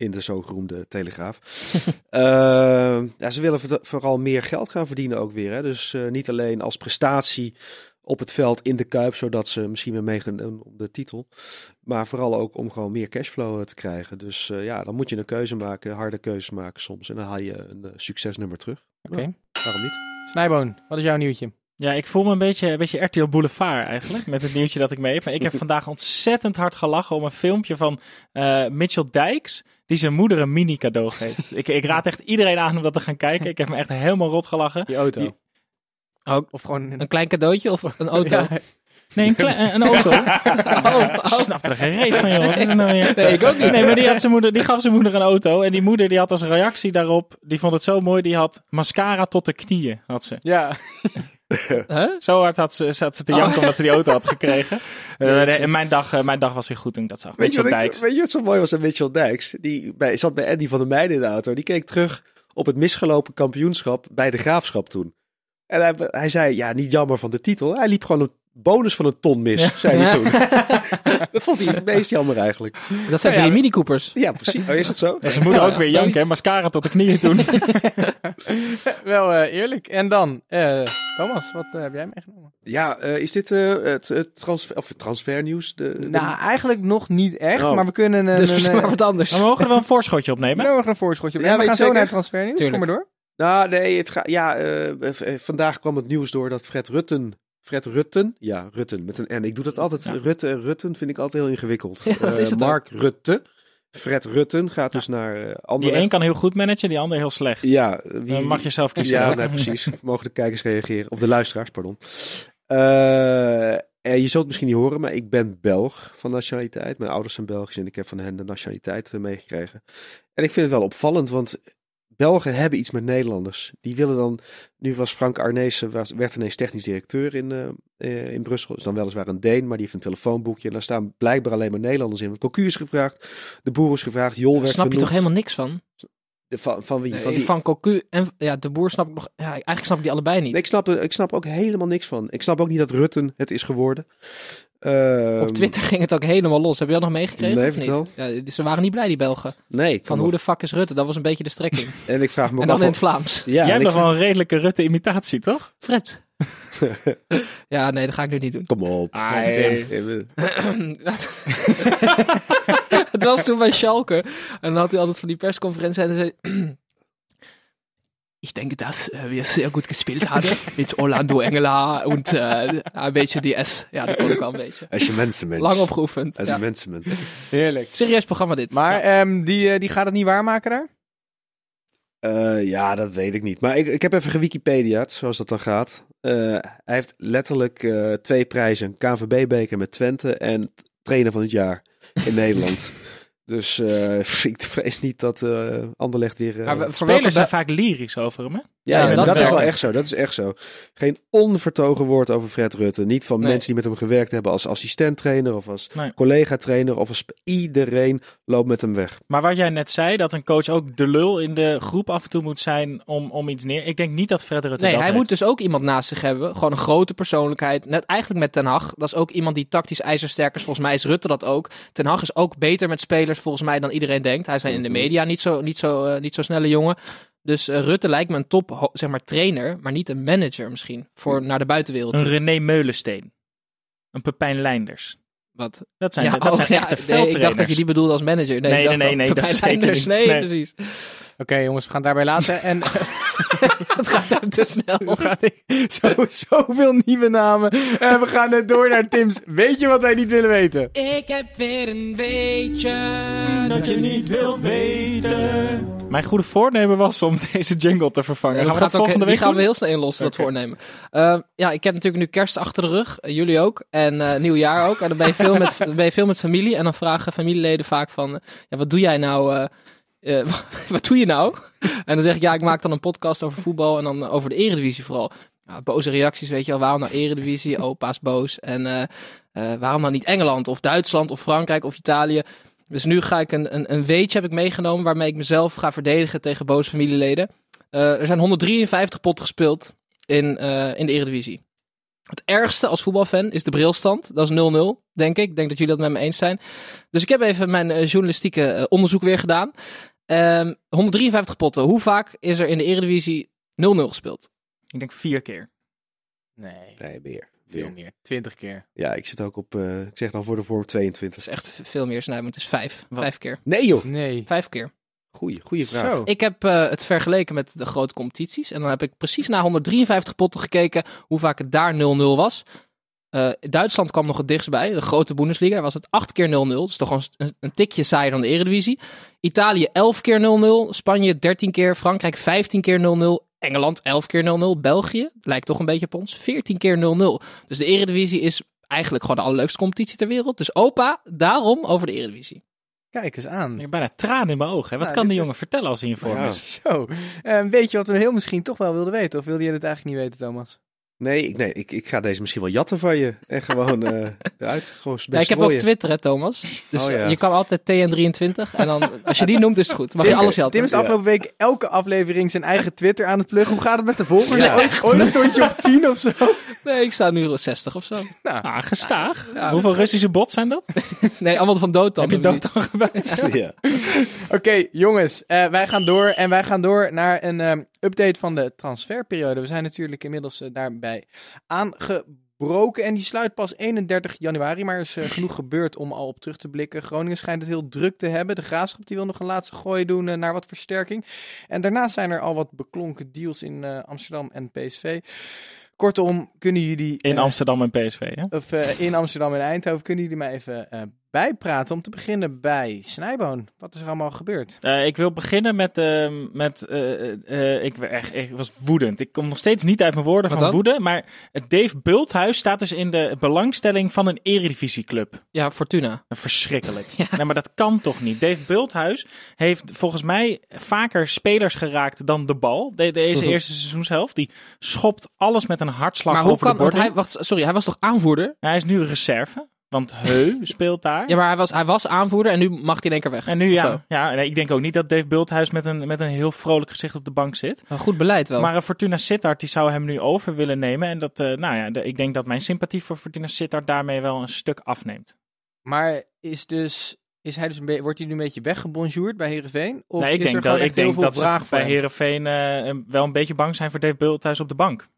In de zogenoemde Telegraaf. Ehm, ja, ze willen voor- vooral meer geld gaan verdienen ook weer. Hè? Dus eh, niet alleen als prestatie op het veld in de Kuip, zodat ze misschien weer meegaan doen om de titel. Maar vooral ook om gewoon meer cashflow eh, te krijgen. Dus eh, ja, dan moet je een keuze maken, harde keuze maken soms. En dan haal je een eh, succesnummer terug. Oké. Waarom niet? Snijboon, wat is jouw nieuwtje? Ja, ik voel me een beetje, een beetje RTL Boulevard eigenlijk, met het nieuwtje dat ik mee heb. Maar ik heb vandaag ontzettend hard gelachen om een filmpje van eh, Mitchell Dijks, die zijn moeder een mini cadeau geeft. ik, ik raad echt iedereen aan om dat te gaan kijken. Ik heb me echt helemaal rot gelachen. Die auto. Die- Of gewoon een klein cadeautje of een auto? Ja, Nee, een, auto. Oh, Ik snap er geen reet van, joh. Wat is het nou weer? Nee, ik ook niet. Nee, maar die, had zijn moeder, die gaf zijn moeder een auto. En die moeder die had als reactie daarop, die vond het zo mooi, die had mascara tot de knieën, had ze. ja. Huh? Zo hard had ze, zat ze te janken omdat ze die auto had gekregen. En mijn dag, eh, mijn dag was weer goed toen ik dat zag. Weet je, Mitchell Dijks. weet je wat zo mooi was aan Mitchell Dijks? Die bij, zat bij Andy van der Meijden in de auto. Die keek terug op het misgelopen kampioenschap bij de Graafschap toen. En hij, hij zei, ja, niet jammer van de titel. Hij liep gewoon een bonus van een ton mis, zei hij toen. dat vond hij het meest jammer eigenlijk. Dat zijn Ja, drie ja. Mini Coopers. Ja, precies. Oh, is dat zo? En zijn moeder Ja, ook weer janken, hè? mascara tot de knieën toen. Wel eh, eerlijk. En dan, eh, Thomas, wat eh, heb jij meegenomen? Ja, eh, is dit eh, het, het transfer, of transfernieuws? De, de- Nou, eigenlijk nog niet echt, Oh. maar we kunnen een... Dus een, verzin eh, maar wat anders. Maar we mogen er wel een voorschotje opnemen. we mogen een voorschotje op. Ja, Ja, we gaan zo naar het transfernieuws. Kom maar door. Nou, nee, het gaat. Ja, eh, vandaag kwam het nieuws door dat Fred Rutten. Fred Rutten, ja, Rutten met een N. Ik doe dat altijd. Rutte en Rutten vind ik altijd heel ingewikkeld. Ja, Eh, ook. Mark Rutte. Fred Rutten gaat dus naar eh Die andere. een kan heel goed managen, die ander heel slecht. Ja, wie Dan mag je zelf kiezen. Ja, precies. Mogen de kijkers reageren. Of de luisteraars, pardon. Eh, en je zult het misschien niet horen, maar ik ben Belg van nationaliteit. Mijn ouders zijn Belgisch en ik heb van hen de nationaliteit meegekregen. En ik vind het wel opvallend, want Belgen hebben iets met Nederlanders. Die willen dan... Nu was Frank Arnezen, was, werd ineens technisch directeur in, eh, eh, in Brussel. Is dan weliswaar een Deen, maar die heeft een telefoonboekje. En daar staan blijkbaar alleen maar Nederlanders in. Want Cocu is gevraagd, de Boer is gevraagd, Jol werd snap je genoemd. toch helemaal niks van? De- Van, van wie? Van die, van Cocu en ja, de boer snap ik nog. Ja, eigenlijk snap ik die allebei niet. Nee, ik snap, ik snap ook helemaal niks van. Ik snap ook niet dat Rutten het is geworden. Ehm, Op Twitter ging het ook helemaal los. Heb je dat nog meegekregen? Nee, of niet? vertel. Ja, ze waren niet blij, die Belgen. Nee, Van hoe nog. de fuck is Rutte? Dat was een beetje de strekking. En ik vraag me en ook dan af... in het Vlaams. ja, Jij bent ik wel een redelijke Rutte-imitatie, toch? Fred. ja, nee, dat ga ik nu niet doen. Kom op. Even- het was toen bij Schalke. En dan had hij altijd van die persconferentie en dan zei Ich denke, dass äh, wir sehr gut gespielt haben mit Orlando Engela und äh, een beetje die S. Ja, dat kon ik wel een beetje. Als je mensenmens. Lang opgeoefend. Als Ja. een mensenmens. Heerlijk. Serieus programma dit. Maar ehm, die, eh, die gaat het niet waarmaken daar? Eh, ja, dat weet ik niet. Maar ik, ik heb even gewikipedia's, zoals dat dan gaat. Eh, hij heeft letterlijk eh, twee prijzen. KNVB-beker met Twente en trainer van het jaar in Nederland. Dus eh, ik vrees niet dat eh Anderlecht weer... eh, Maar Spelers zijn vaak lyrisch over hem, hè? Ja, Ja, dat, dat is wel. echt zo. Dat is echt zo. Geen onvertogen woord over Fred Rutte. Niet van Nee. mensen die met hem gewerkt hebben als assistent-trainer of als Nee. collega-trainer of als iedereen loopt met hem weg. Maar wat jij net zei, dat een coach ook de lul in de groep af en toe moet zijn om, om iets neer. Ik denk niet dat Fred Rutte Nee, dat hij heeft. moet dus ook iemand naast zich hebben. Gewoon een grote persoonlijkheid. Net eigenlijk met Ten Hag. Dat is ook iemand die tactisch ijzersterk is. Volgens mij is Rutte dat ook. Ten Hag is ook beter met spelers volgens mij dan iedereen denkt. Hij is in de media niet zo, niet zo, eh, niet zo snelle jongen. Dus eh, Rutte lijkt me een top zeg maar, trainer, maar niet een manager misschien. Voor naar de buitenwereld. Een. René Meulensteen. Een Pepijn Leinders. Wat? Dat zijn, Ja, dat oh, zijn ja, echte nee, veldtrainers. ik dacht dat je die bedoelde als manager. Nee, Nee, nee, nee, nee, Pepijn dat zeker Leinders. niet. Nee, Nee. precies. Oké jongens, we gaan het daarbij laten. En Het gaat hem te snel. Zo, zoveel nieuwe namen. En we gaan net door naar Tim's. Weet je wat wij niet willen weten? Ik heb weer een weetje. Dat je niet wilt weten. Mijn goede voornemen was om deze jingle te vervangen. Gaan dat we dat gaat ook, volgende die week gaan we heel snel inlossen, dat voornemen. Eh, ja, ik heb natuurlijk nu kerst achter de rug. Eh, jullie ook. En eh nieuwjaar ook. En dan ben je, veel met, dan ben je veel met familie. En dan vragen familieleden vaak van... eh, ja, wat doe jij nou... eh, wat doe je nou? En dan zeg ik, ja, ik maak dan een podcast over voetbal. En dan over de eredivisie vooral. Boze reacties, weet je wel. Waarom nou eredivisie? Opa's boos. En eh, eh, waarom dan niet Engeland of Duitsland of Frankrijk of Italië? Dus nu ga ik een, een, een weetje heb ik meegenomen... waarmee ik mezelf ga verdedigen tegen boze familieleden. Er zijn 153 potten gespeeld in, in de Eredivisie. Het ergste als voetbalfan is de brilstand. Dat is 0-0, denk ik. Ik denk dat jullie dat met me eens zijn. Dus ik heb even mijn journalistieke onderzoek weer gedaan. Ehm, 153 potten. Hoe vaak is er in de Eredivisie 0-0 gespeeld? Ik denk vier keer. Nee, Nee, meer. veel Meer. meer. Twintig keer. Ja, ik zit ook op, eh, ik zeg dan voor de vorm 22. Dat is echt veel meer snijden. Het is vijf. Wat? Vijf keer. Nee joh. Nee. Vijf keer. Goeie, goeie vraag. Zo. Ik heb eh, het vergeleken met de grote competities. En dan heb ik precies na 153 potten gekeken hoe vaak het daar 0-0 was. Eh, Duitsland kwam nog het dichtst bij, de grote Bundesliga. Daar was het 8 keer 0-0. Dat is toch gewoon een, een tikje saaier dan de Eredivisie. Italië 11 keer 0-0. Spanje 13 keer. Frankrijk 15 keer 0-0. Engeland 11 keer 0-0. België, lijkt toch een beetje op ons, 14 keer 0-0. Dus de Eredivisie is eigenlijk gewoon de allerleukste competitie ter wereld. Dus opa, daarom over de Eredivisie. Kijk eens aan. Ik heb bijna tranen in mijn ogen. hè. Wat Nou, kan is- jongen vertellen als hij in vorm is? Zo. Eh, weet je wat we heel misschien toch wel wilden weten? Of wilde je dit eigenlijk niet weten, Thomas? Nee, ik, nee ik, ik ga deze misschien wel jatten van je. En gewoon eh eruit. Gewoon Ja, ik heb ook Twitter, hè, Thomas. Dus Oh, ja. je kan altijd TN23. En dan, als je die noemt, is het goed. Mag je alles Tim jatten. is afgelopen week elke aflevering zijn eigen Twitter aan het pluggen. Hoe gaat het met de volgers? Ja. Ooit, ooit stond je op 10 of zo. Nee, ik sta nu 60 of zo. Nou, Ah, gestaag. Hoeveel Russische bots zijn dat? Nee, allemaal van dood dan. Heb je dood dan gebeld? Ja. Oké, jongens, eh, wij gaan door en wij gaan door naar een ehm, update van de transferperiode. We zijn natuurlijk inmiddels eh, daarbij aangebroken en die sluit pas 31 januari, maar er is eh, genoeg gebeurd om al op terug te blikken. Groningen schijnt het heel druk te hebben. De Graafschap die wil nog een laatste gooi doen eh, naar wat versterking. En daarnaast zijn er al wat beklonken deals in Amsterdam en PSV. Kortom, kunnen jullie... In Amsterdam en PSV, hè? of in Amsterdam en Eindhoven, kunnen jullie mij even bijpraten? Om te beginnen bij Snijboon. Wat is er allemaal gebeurd? Eh, ik wil beginnen met. ehm, met eh, eh, ik, echt, ik was woedend. Ik kom nog steeds niet uit mijn woorden Wat van dan? woede. Maar het Dave Bulthuis staat dus in de belangstelling van een eredivisieclub. Ja, Fortuna. Verschrikkelijk. Nee, maar dat kan toch niet? Dave Bulthuis heeft volgens mij vaker spelers geraakt dan de bal. De, deze eerste seizoenshelft. Die schopt alles met een hartslag Maar hoe over kan... de hij, wacht, sorry, hij was toch aanvoerder? Hij is nu reserve. Want Heu speelt daar. Ja, maar hij was, hij was aanvoerder en nu mag hij in één keer weg. En nu zo. ja, ja nee, ik denk ook niet dat Dave Bulthuis met een, met een heel vrolijk gezicht op de bank zit. Een goed beleid wel. Maar eh, Fortuna Sittard die zou hem nu over willen nemen. En dat, eh, nou ja, de- ik denk dat mijn sympathie voor Fortuna Sittard daarmee wel een stuk afneemt. Maar is dus, is hij dus een wordt hij nu een beetje weggebonjourd bij Heerenveen? Of nee, ik is denk er dat, gewoon ik denk veel dat ze vraag voor bij? Herenveen wel een beetje bang zijn voor Dave Bulthuis op de bank.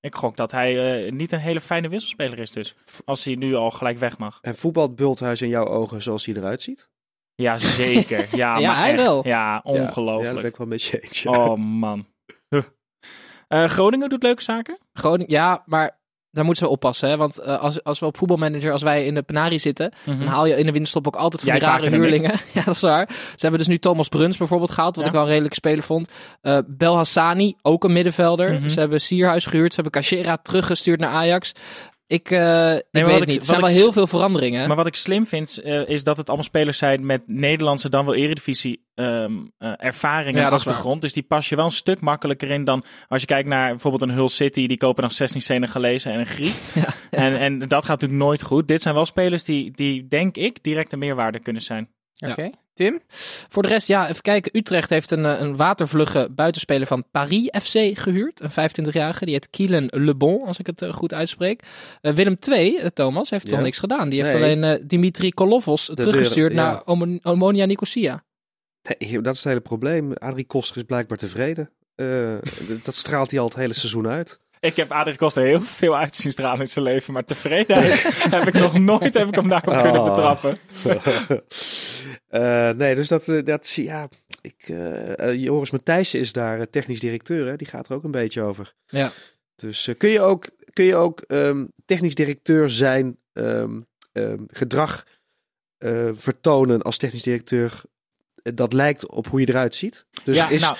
Ik gok dat hij eh, niet een hele fijne wisselspeler is dus. Als hij nu al gelijk weg mag. En voetbalt Bulthuis in jouw ogen zoals hij eruit ziet? Ja, zeker. Ja, Ja, maar hij echt. wel. Ja, Ja, ja, dat ongelooflijk. ben ik wel met je eens. ja. Oh man. Eh, Groningen doet leuke zaken. Groningen, ja, maar daar moeten we oppassen. Hè? Want eh, als, als we op voetbalmanager, als wij in de penarie zitten, Mhm. dan haal je in de winterstop ook altijd van die rare huurlingen. ja, dat is waar. Ze hebben dus nu Thomas Bruns bijvoorbeeld gehaald, wat Ja. ik wel een redelijk speler vond. Eh Bel Hassani, ook een middenvelder. Mhm. Ze hebben Sierhuis gehuurd, ze hebben Cachera teruggestuurd naar Ajax. Ik, eh, ik weet het ik- niet. Er zijn wel heel veel veranderingen. Maar wat ik slim vind, eh, is dat het allemaal spelers zijn met Nederlandse dan wel eredivisie ehm, eh, ervaring Ja, en dat is waar. achtergrond. Dus die pas je wel een stuk makkelijker in dan als je kijkt naar bijvoorbeeld een Hull City. Die kopen dan 16 Senegalezen en een Griek. En, en dat gaat natuurlijk nooit goed. Dit zijn wel spelers die, die denk ik, direct een meerwaarde kunnen zijn. Ja. Oké. Tim? Voor de rest, ja, even kijken. Utrecht heeft een, eh, een watervlugge buitenspeler van Paris FC gehuurd. Een 25-jarige. Die heet Kylian Le Bon, als ik het eh, goed uitspreek. Eh, Willem II, Thomas, heeft Ja. toch niks gedaan. Die heeft Nee. alleen Dimitri Kolovos teruggestuurd deur- ja. naar Omo- Omonia Nicosia. Nee, dat is het hele probleem. Adrie Koster is blijkbaar tevreden. Dat straalt hij al het hele seizoen uit. Ik heb Adrie Koster heel veel uit zien stralen in zijn leven. Maar tevredenheid heb ik nog nooit heb ik hem daarop kunnen Oh. betrappen. Eh, nee, dus dat, eh, dat zie ja. Ik, eh, eh, Joris Matthijssen is daar technisch directeur. Hè? Die gaat er ook een beetje over. Ja. Dus kun je ook, kun je ook ehm, technisch directeur zijn, ehm, ehm, gedrag eh, vertonen als technisch directeur dat lijkt op hoe je eruit ziet? Dus ja, is, nou,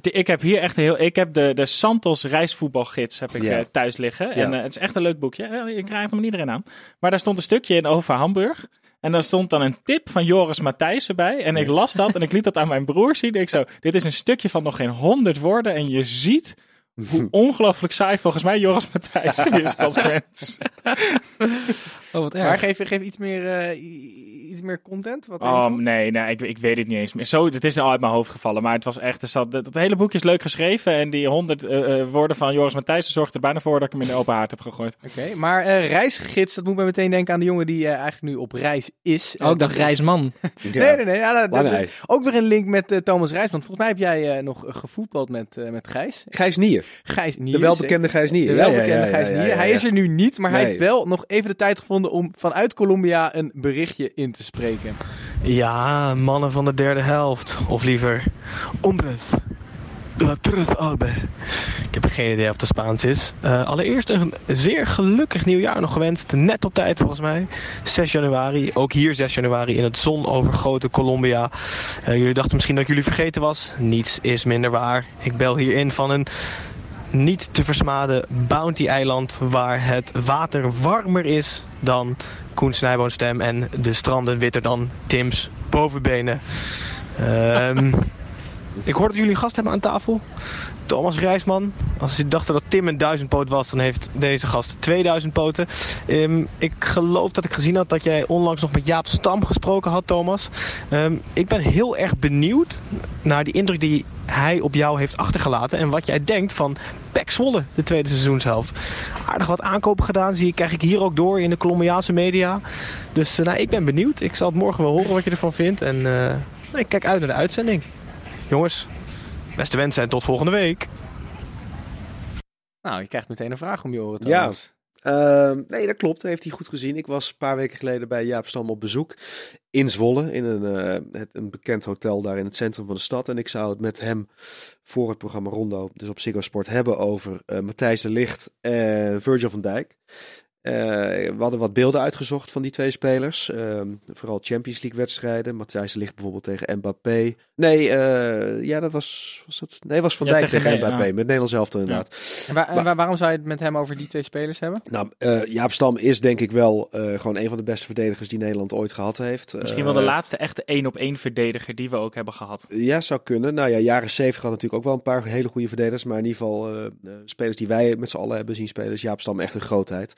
ik heb hier echt een heel. Ik heb de, de Santos reisvoetbalgids heb ik Ja. eh, thuis liggen. En Ja. eh, het is echt een leuk boekje. Eh, Ik krijg hem iedereen aan. Maar daar stond een stukje in over Hamburg. En daar stond dan een tip van Joris Matthijssen bij. En ik las dat en ik liet dat aan mijn broer zien. Ik zo, dit is een stukje van nog geen honderd woorden. En je ziet hoe ongelooflijk saai volgens mij Joris Matthijssen is als mens. Oh, wat Maar erg. geef, geef iets, meer, eh, iets meer content. Wat Oh, nee, nee ik, ik weet het niet eens meer. Zo, het is al uit mijn hoofd gevallen. Maar het was echt, er zat, het, het hele boekje is leuk geschreven. En die honderd eh, eh, woorden van Joris Matthijssen zorgden er bijna voor dat ik hem in de open haard heb gegooid. Oké, maar eh, reisgids, dat moet me meteen denken aan de jongen die eh, eigenlijk nu op reis is. Oh, ik dacht Reisman. ja. Nee, nee, nee. Ja, dat- dat- ook weer een link met Thomas Reis. Want volgens mij heb jij eh, nog gevoetbald met, eh, met Gijs. Gijs Nier. Gijs Nier. De welbekende Gijs Nier. De welbekende ja, ja, Gijs ja, Nier. ja, ja. Hij is er nu niet, maar hij Nee. heeft wel nog even de tijd gevonden om vanuit Colombia een berichtje in te spreken. Ja, mannen van de derde helft. Of liever, hombres la terre albe. Ik heb geen idee of het Spaans is. Eh, allereerst een zeer gelukkig nieuwjaar nog gewenst. Net op tijd volgens mij. 6 januari. Ook hier 6 januari in het zonovergoten Colombia. Eh, jullie dachten misschien dat ik jullie vergeten was. Niets is minder waar. Ik bel hier in van een niet te versmaden Bounty-eiland waar het water warmer is dan Koen Snijboonstem en de stranden witter dan Tim's bovenbenen. Ehm, ik hoor dat jullie gast hebben aan tafel. Thomas Rijsman. Als je dacht dat Tim een duizendpoot was, dan heeft deze gast 2000 poten. Ehm, ik geloof dat ik gezien had dat jij onlangs nog met Jaap Stam gesproken had, Thomas. Ehm, ik ben heel erg benieuwd naar die indruk die hij op jou heeft achtergelaten. En wat jij denkt van Pek Zwolle, de tweede seizoenshelft. Aardig wat aankopen gedaan, zie ik, krijg ik hier ook door in de Colombiaanse media. Dus eh, nou, ik ben benieuwd. Ik zal het morgen wel horen wat je ervan vindt. En eh, ik kijk uit naar de uitzending. Jongens, beste wensen en tot volgende week. Nou, je krijgt meteen een vraag om je oren, Ja. Ehm, nee, dat klopt. Dat heeft hij goed gezien. Ik was een paar weken geleden bij Jaap Stam op bezoek in Zwolle. In een, het, een bekend hotel daar in het centrum van de stad. En ik zou het met hem voor het programma Rondo, dus op Ziggo Sport, hebben over eh, Matthijs de Ligt en Virgil van Dijk. Eh, we hadden wat beelden uitgezocht van die twee spelers. Ehm, vooral Champions League wedstrijden. Matthijs Ligt bijvoorbeeld tegen Mbappé. Nee, eh, ja, dat was, was dat? Nee, was Van Ja, Dijk tegen Mbappé. ja. Met Nederland zelf inderdaad. En waar- en Maar- waar- waarom zou je het met hem over die twee spelers hebben? Nou, eh, Jaap Stam is denk ik wel eh, gewoon een van de beste verdedigers die Nederland ooit gehad heeft. Misschien wel de laatste echte één op één verdediger die we ook hebben gehad. Ja, zou kunnen. Nou ja, jaren 70 had natuurlijk ook wel een paar hele goede verdedigers. Maar in ieder geval, spelers die wij met z'n allen hebben zien spelen, is Jaap Stam echt een grootheid.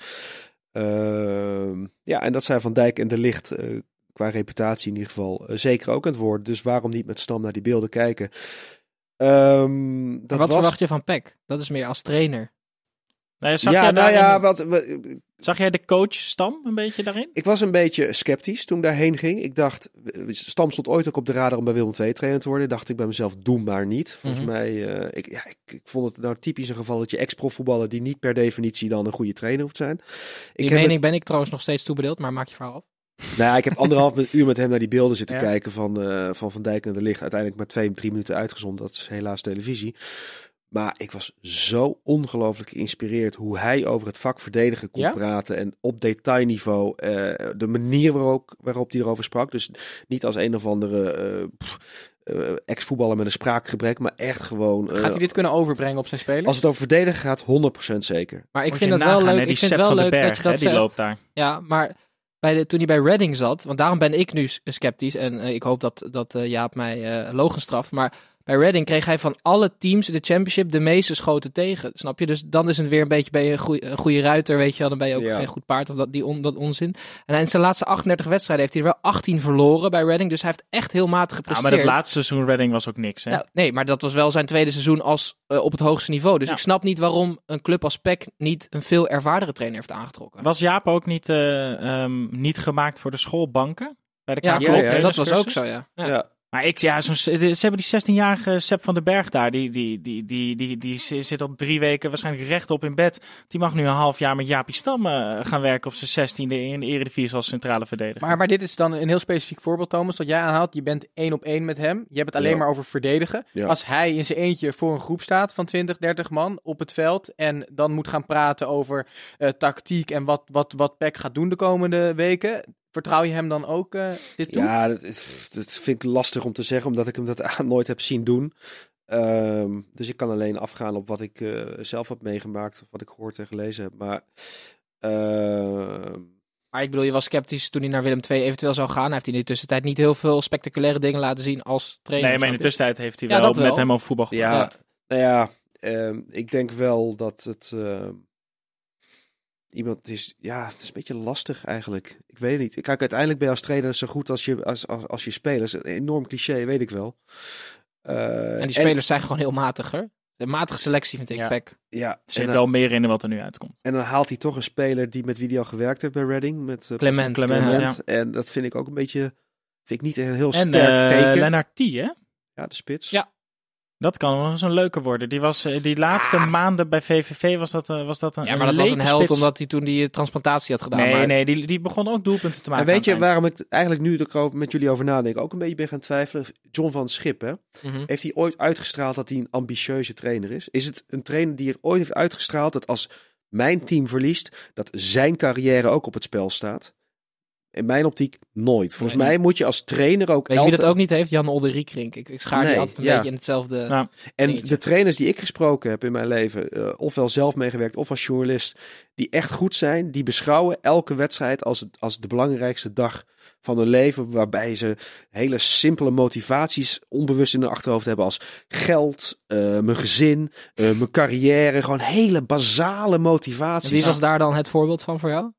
Ehm, ja, en dat zijn Van Dijk en De Licht eh, qua reputatie in ieder geval eh, zeker ook aan het worden. Dus waarom niet met Stam naar die beelden kijken? Ehm, dat wat was... verwacht je van Peck? Dat is meer als trainer. Nee, zag, ja, jij nou daarin- ja, wat, zag jij de coach Stam een beetje daarin? Ik was een beetje sceptisch toen ik daarheen ging. Ik dacht, Stam stond ooit ook op de radar om bij Willem II trainer te worden. Dacht ik bij mezelf, doe maar niet. Volgens Mhm. mij, eh, ik, ja, ik, ik vond het nou typisch een geval dat je ex-profvoetballer die niet per definitie dan een goede trainer hoeft te zijn. Die Ik heb, mening het- ben ik trouwens nog steeds toebedeeld, maar maak je verhaal af. nou ja, ik heb anderhalf uur met hem naar die beelden zitten Ja. kijken van, eh, van Van Dijk en de Licht. Uiteindelijk maar twee, drie minuten uitgezonden. Dat is helaas televisie. Maar ik was zo ongelooflijk geïnspireerd hoe hij over het vak verdedigen kon Ja? praten. En op detailniveau, eh, de manier waarop, waarop hij erover sprak. Dus niet als een of andere eh, eh, ex-voetballer met een spraakgebrek, maar echt gewoon... eh, Gaat hij dit kunnen overbrengen op zijn spelers? Als het over verdedigen gaat, 100% zeker. Maar ik Moet vind je het wel hè, leuk. Die Ik vind het wel leuk dat Berg, je dat hè, die zegt. loopt daar. Ja, maar bij de, toen hij bij Reading zat, want daarom ben ik nu sceptisch en ik hoop dat, dat Jaap mij uh, logen straft. Maar bij Reading kreeg hij van alle teams in de championship de meeste schoten tegen. Snap je? Dus dan is het weer een beetje ben je een goeie- een goede ruiter, weet je wel. Dan ben je ook Ja. geen goed paard of dat, die on, dat onzin. En in zijn laatste 38 wedstrijden heeft hij er wel 18 verloren bij Reading. Dus hij heeft echt heel matig Ja, gepresteerd. maar het laatste seizoen Redding was ook niks. Hè? Ja, nee, maar dat was wel zijn tweede seizoen als, eh, op het hoogste niveau. Dus Ja. ik snap niet waarom een club als PEC niet een veel ervardere trainer heeft aangetrokken. Was Jaap ook niet, eh, ehm, niet gemaakt voor de schoolbanken? Bij de Ja, klopt. ja, dat was ook zo, ja. ja. Maar ik, ja, zo'n, ze hebben die 16-jarige Sepp van den Berg daar. Die, die, die, die, die, die zit al drie weken waarschijnlijk rechtop in bed. Die mag nu een half jaar met Jaapie Stam eh, gaan werken op zijn 16e in de Eredivisie als centrale verdediger. Maar, maar dit is dan een heel specifiek voorbeeld, Thomas, dat jij aanhaalt. Je bent één op één met hem. Je hebt het alleen Ja. maar over verdedigen. Ja. Als hij in zijn eentje voor een groep staat van 20, 30 man op het veld. En dan moet gaan praten over eh, tactiek en wat, wat, wat PEC gaat doen de komende weken. Vertrouw je hem dan ook eh, dit toe? Ja, dat, is- dat vind ik lastig om te zeggen, omdat ik hem dat nooit heb zien doen. Ehm, dus ik kan alleen afgaan op wat ik eh, zelf heb meegemaakt, of wat ik gehoord en gelezen heb. Maar ehm, Maar ik bedoel, je was sceptisch toen hij naar Willem II eventueel zou gaan. Hij heeft in de tussentijd niet heel veel spectaculaire dingen laten zien als trainer. nee, maar in de tussentijd heeft hij Ja, wel, met hem over voetbal gepraat. ja, Ja. nou ja, ehm, ik denk wel dat het iemand is. Ja, het is een beetje lastig eigenlijk. Ik weet het niet. Kijk, uiteindelijk ben je als trainer zo goed als je, als, als, als je spelers. Een enorm cliché, weet ik wel. Eh, En die spelers zijn gewoon heel matiger. Een matige selectie vind ik, Ja. PEC. ja, Er en zit dan- wel meer in dan wat er nu uitkomt. En dan haalt hij toch een speler die met wie hij al gewerkt heeft bij Reading. Met eh, Clement. Clement, Clement. En dat vind ik ook een beetje. Vind ik niet een heel En sterk eh teken. Lennart T, hè? Ja, de spits. Ja. Dat kan nog eens een leuke worden. Die, was, eh, die laatste maanden bij VVV was dat, eh, was dat een Ja, maar dat was een held omdat hij toen die transplantatie had gedaan. Nee, maar... nee, die, die begon ook doelpunten te maken. En weet je waarom ik eigenlijk nu erover met jullie over nadenk? Ook een beetje ben gaan twijfelen. John van Schip, hè? Mhm. Heeft hij ooit uitgestraald dat hij een ambitieuze trainer is? Is het een trainer die er ooit heeft uitgestraald dat als mijn team verliest, dat zijn carrière ook op het spel staat? In mijn optiek nooit. Volgens Nee. mij moet je als trainer ook. Weet je wie dat ook niet heeft? Jan Olderiekrink. Ik, ik schaar die Nee, altijd een ja. beetje in hetzelfde... Nou, En dingetje. de trainers die ik gesproken heb in mijn leven, eh, ofwel zelf meegewerkt of als journalist, die echt goed zijn, die beschouwen elke wedstrijd als, het, als de belangrijkste dag van hun leven, waarbij ze hele simpele motivaties onbewust in hun achterhoofd hebben als geld, eh, mijn gezin, eh, mijn carrière, gewoon hele basale En motivaties. wie was daar dan het voorbeeld van voor jou?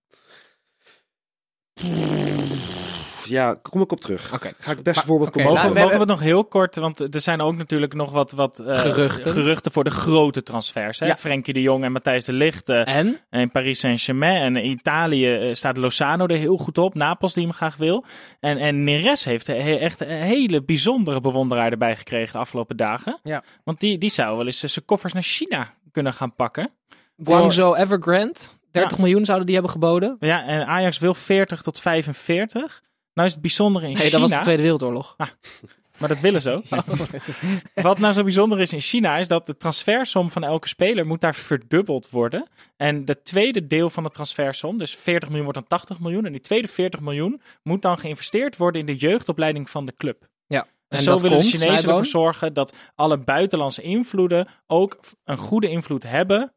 Ja, kom ik op terug. Oké. Ga ik beste Maar- voorbeeld komen. mogen, we mogen we hebben- het nog heel kort, want er zijn ook natuurlijk nog wat, wat eh, Geruchten. geruchten voor de grote transfers. Hè? Ja. Frenkie de Jong en Matthijs de Ligt eh, En? in Paris Saint-Germain. En in Italië eh, staat Lozano er heel goed op. Napels die hem graag wil. En, en Neres heeft he- echt een hele bijzondere bewonderaar erbij gekregen de afgelopen dagen. Ja. Want die, die zou wel eens zijn koffers naar China kunnen gaan pakken. Guangzhou Evergrande. 30 Ja. miljoen zouden die hebben geboden. Ja, en Ajax wil 40 tot 45. Nou is het bijzondere in Nee, China. dat was de Tweede Wereldoorlog. Maar dat willen ze ook. Wat nou zo bijzonder is in China, is dat de transfersom van elke speler moet daar verdubbeld worden. En de tweede deel van de transfersom, dus 40 miljoen wordt dan 80 miljoen. En die tweede 40 miljoen moet dan geïnvesteerd worden in de jeugdopleiding van de club. Ja. En, En zo willen de Chinezen ervoor zorgen dat alle buitenlandse invloeden ook een goede invloed hebben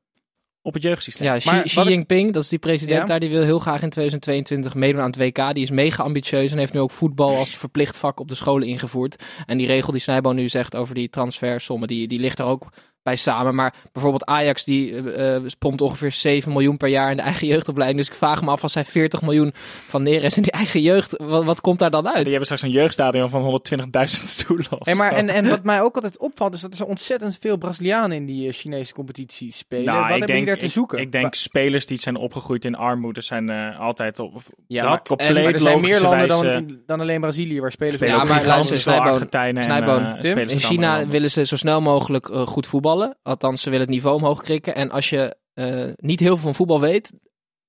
op het jeugdsysteem. Ja, Xi, Maar Xi wat ik- Jinping, dat is die president Ja. daar, die wil heel graag in 2022 meedoen aan het WK. Die is mega ambitieus en heeft nu ook voetbal als verplicht vak op de scholen ingevoerd. En die regel die Snijboon nu zegt over die transfersommen, die, die ligt er ook bij samen. Maar bijvoorbeeld Ajax, die eh eh, pompt ongeveer 7 miljoen per jaar in de eigen jeugdopleiding. Dus ik vraag me af, als hij 40 miljoen van neer is in die eigen jeugd, wat, wat komt daar dan uit? Die hebben straks een jeugdstadion van 120.000 stoelen. Hey, maar en, en wat mij ook altijd opvalt, is dat er zo ontzettend veel Brazilianen in die eh, Chinese competitie spelen. Nou, wat hebben die denk- daar te zoeken? Ik, ik denk spelers die zijn opgegroeid in armoede zijn eh, altijd op. Ja, dat maar- compleet en, maar er zijn meer landen dan, dan alleen Brazilië waar spelers spelen Ja, maar luister, Snijboon, spelers In China willen ze zo snel mogelijk goed voetballen. Althans, ze willen het niveau omhoog krikken. En als je eh, niet heel veel van voetbal weet,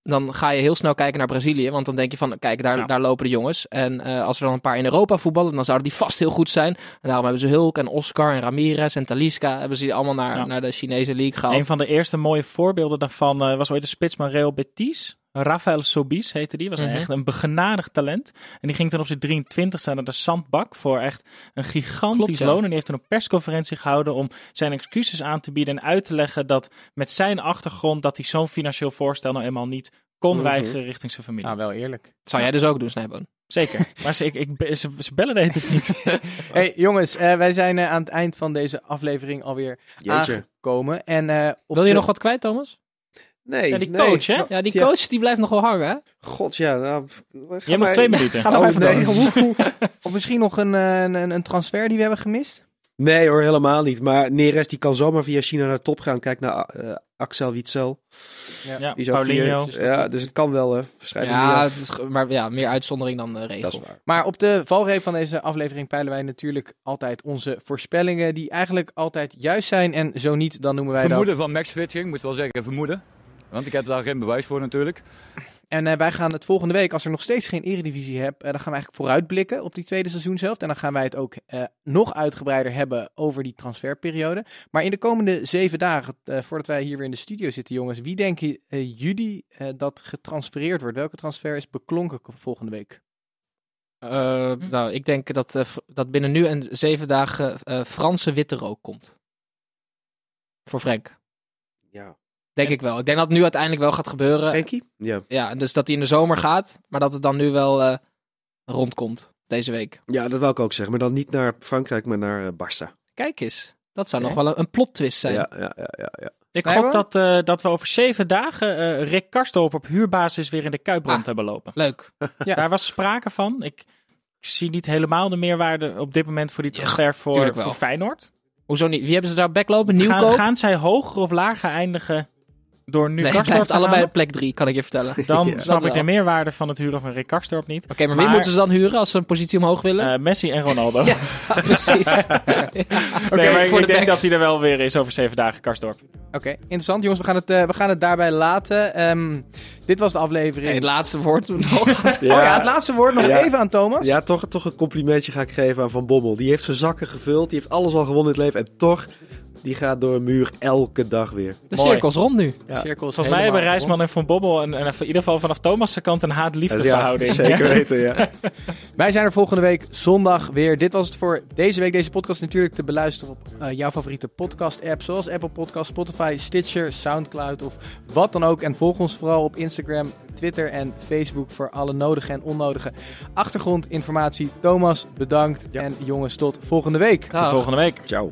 dan ga je heel snel kijken naar Brazilië. Want dan denk je van, kijk, daar, Ja. daar lopen de jongens. En eh, als er dan een paar in Europa voetballen, dan zouden die vast heel goed zijn. En daarom hebben ze Hulk en Oscar en Ramirez en Talisca. Hebben ze die allemaal naar, Ja. naar de Chinese league gehaald. Een van de eerste mooie voorbeelden daarvan eh, was ooit de spits Real Betis. Rafael Sobis heette die. Was Mhm. echt een begenadigd talent. En die ging toen op zijn 23 staan naar de zandbak voor echt een gigantisch Klopt, ja. loon. En die heeft toen een persconferentie gehouden om zijn excuses aan te bieden en uit te leggen dat met zijn achtergrond dat hij zo'n financieel voorstel nou eenmaal niet kon Mhm. weigeren richting zijn familie. Nou, wel eerlijk. Dat zou jij dus ook doen, Snijboon. Zeker. Maar ze, ik, ik, ze, ze bellen deed het niet. Hey jongens, eh, wij zijn eh, aan het eind van deze aflevering alweer Jeetje. aangekomen. En, eh, op Wil je de- nog wat kwijt, Thomas? Nee, Ja, die nee. coach, hè? Ja, die Ja. coach die blijft nog wel hangen, hè? God, ja. Nou, Je hebt nog twee minuten. Ga Oh, nee. door. Of misschien nog een, eh, een, een transfer die we hebben gemist? Nee hoor, helemaal niet. Maar Neres die kan zomaar via China naar de top gaan. Kijk naar eh, Axel Witsel. Ja, is ook Paulinho. ja, dus het kan wel. hè. Schrijf Ja, het is, maar ja, meer uitzondering dan de regel. Dat is waar. Maar op de valreep van deze aflevering peilen wij natuurlijk altijd onze voorspellingen, die eigenlijk altijd juist zijn. En zo niet, dan noemen wij Vermoeden dat. van Max Fitching, moet wel zeggen vermoeden. Want ik heb daar geen bewijs voor natuurlijk. En eh, wij gaan het volgende week, als er nog steeds geen eredivisie hebt, eh, dan gaan we eigenlijk vooruitblikken op die tweede seizoenshelft. En dan gaan wij het ook eh, nog uitgebreider hebben over die transferperiode. Maar in de komende zeven dagen, eh, voordat wij hier weer in de studio zitten, jongens, wie denken jullie eh, dat getransfereerd wordt? Welke transfer is beklonken volgende week? Eh, nou, ik denk dat, dat binnen nu en zeven dagen eh, Franse witte rook komt. Voor Frank. Ja. Denk ik wel. Ik denk dat het nu uiteindelijk wel gaat gebeuren. Frenkie? Ja. Ja, dus dat hij in de zomer gaat, maar dat het dan nu wel eh, rondkomt deze week. ja, dat wil ik ook zeggen. Maar dan niet naar Frankrijk, maar naar eh, Barça. Kijk eens, dat zou nog wel een, een plot twist zijn. Ja, ja, ja, ja, ja. Ik gok dat, eh, dat we over zeven dagen eh, Rick Karstorp op huurbasis weer in de Kuip rond Ah. hebben lopen. Leuk. Ja. Daar was sprake van. Ik zie niet helemaal de meerwaarde op dit moment voor die transfer voor, voor Feyenoord. Hoezo niet? Wie hebben ze daar backlopen? Nieuwkoop? Gaan, gaan zij hoger of lager eindigen door nu nee, te allebei halen? op plek drie, kan ik je vertellen. Oké, Dan Ja. snap ik de meerwaarde van het huren van Rick Karstorp niet. maar wie moeten ze dan huren als ze een positie omhoog willen? Eh, Messi en Ronaldo. Ja, precies. Ja. nee, maar ik denk backs. dat hij er wel weer is over zeven dagen, Karstorp. Oké, interessant jongens. We gaan het, eh, we gaan het daarbij laten. Ehm, dit was de aflevering. Hey, het laatste woord nog. Oh ja, het laatste woord nog Ja. even aan Thomas. Ja, toch, toch een complimentje ga ik geven aan Van Bommel. Die heeft zijn zakken gevuld. Die heeft alles al gewonnen in het leven. En toch, die gaat door een muur elke dag weer. De Mooi. cirkels rond nu. Ja. Cirkels Volgens mij hebben Rijsman en Van Bobbel en, en in ieder geval vanaf Thomas' kant een haat-liefde Ja, verhouding. zeker weten, ja. Wij zijn er volgende week zondag weer. Dit was het voor deze week. Deze podcast is natuurlijk te beluisteren op eh, jouw favoriete podcast-app. Zoals Apple Podcast, Spotify, Stitcher, Soundcloud of wat dan ook. En volg ons vooral op Instagram, Twitter en Facebook voor alle nodige en onnodige achtergrondinformatie. Thomas, bedankt. En jongens, tot volgende week. Tot volgende week. Ciao.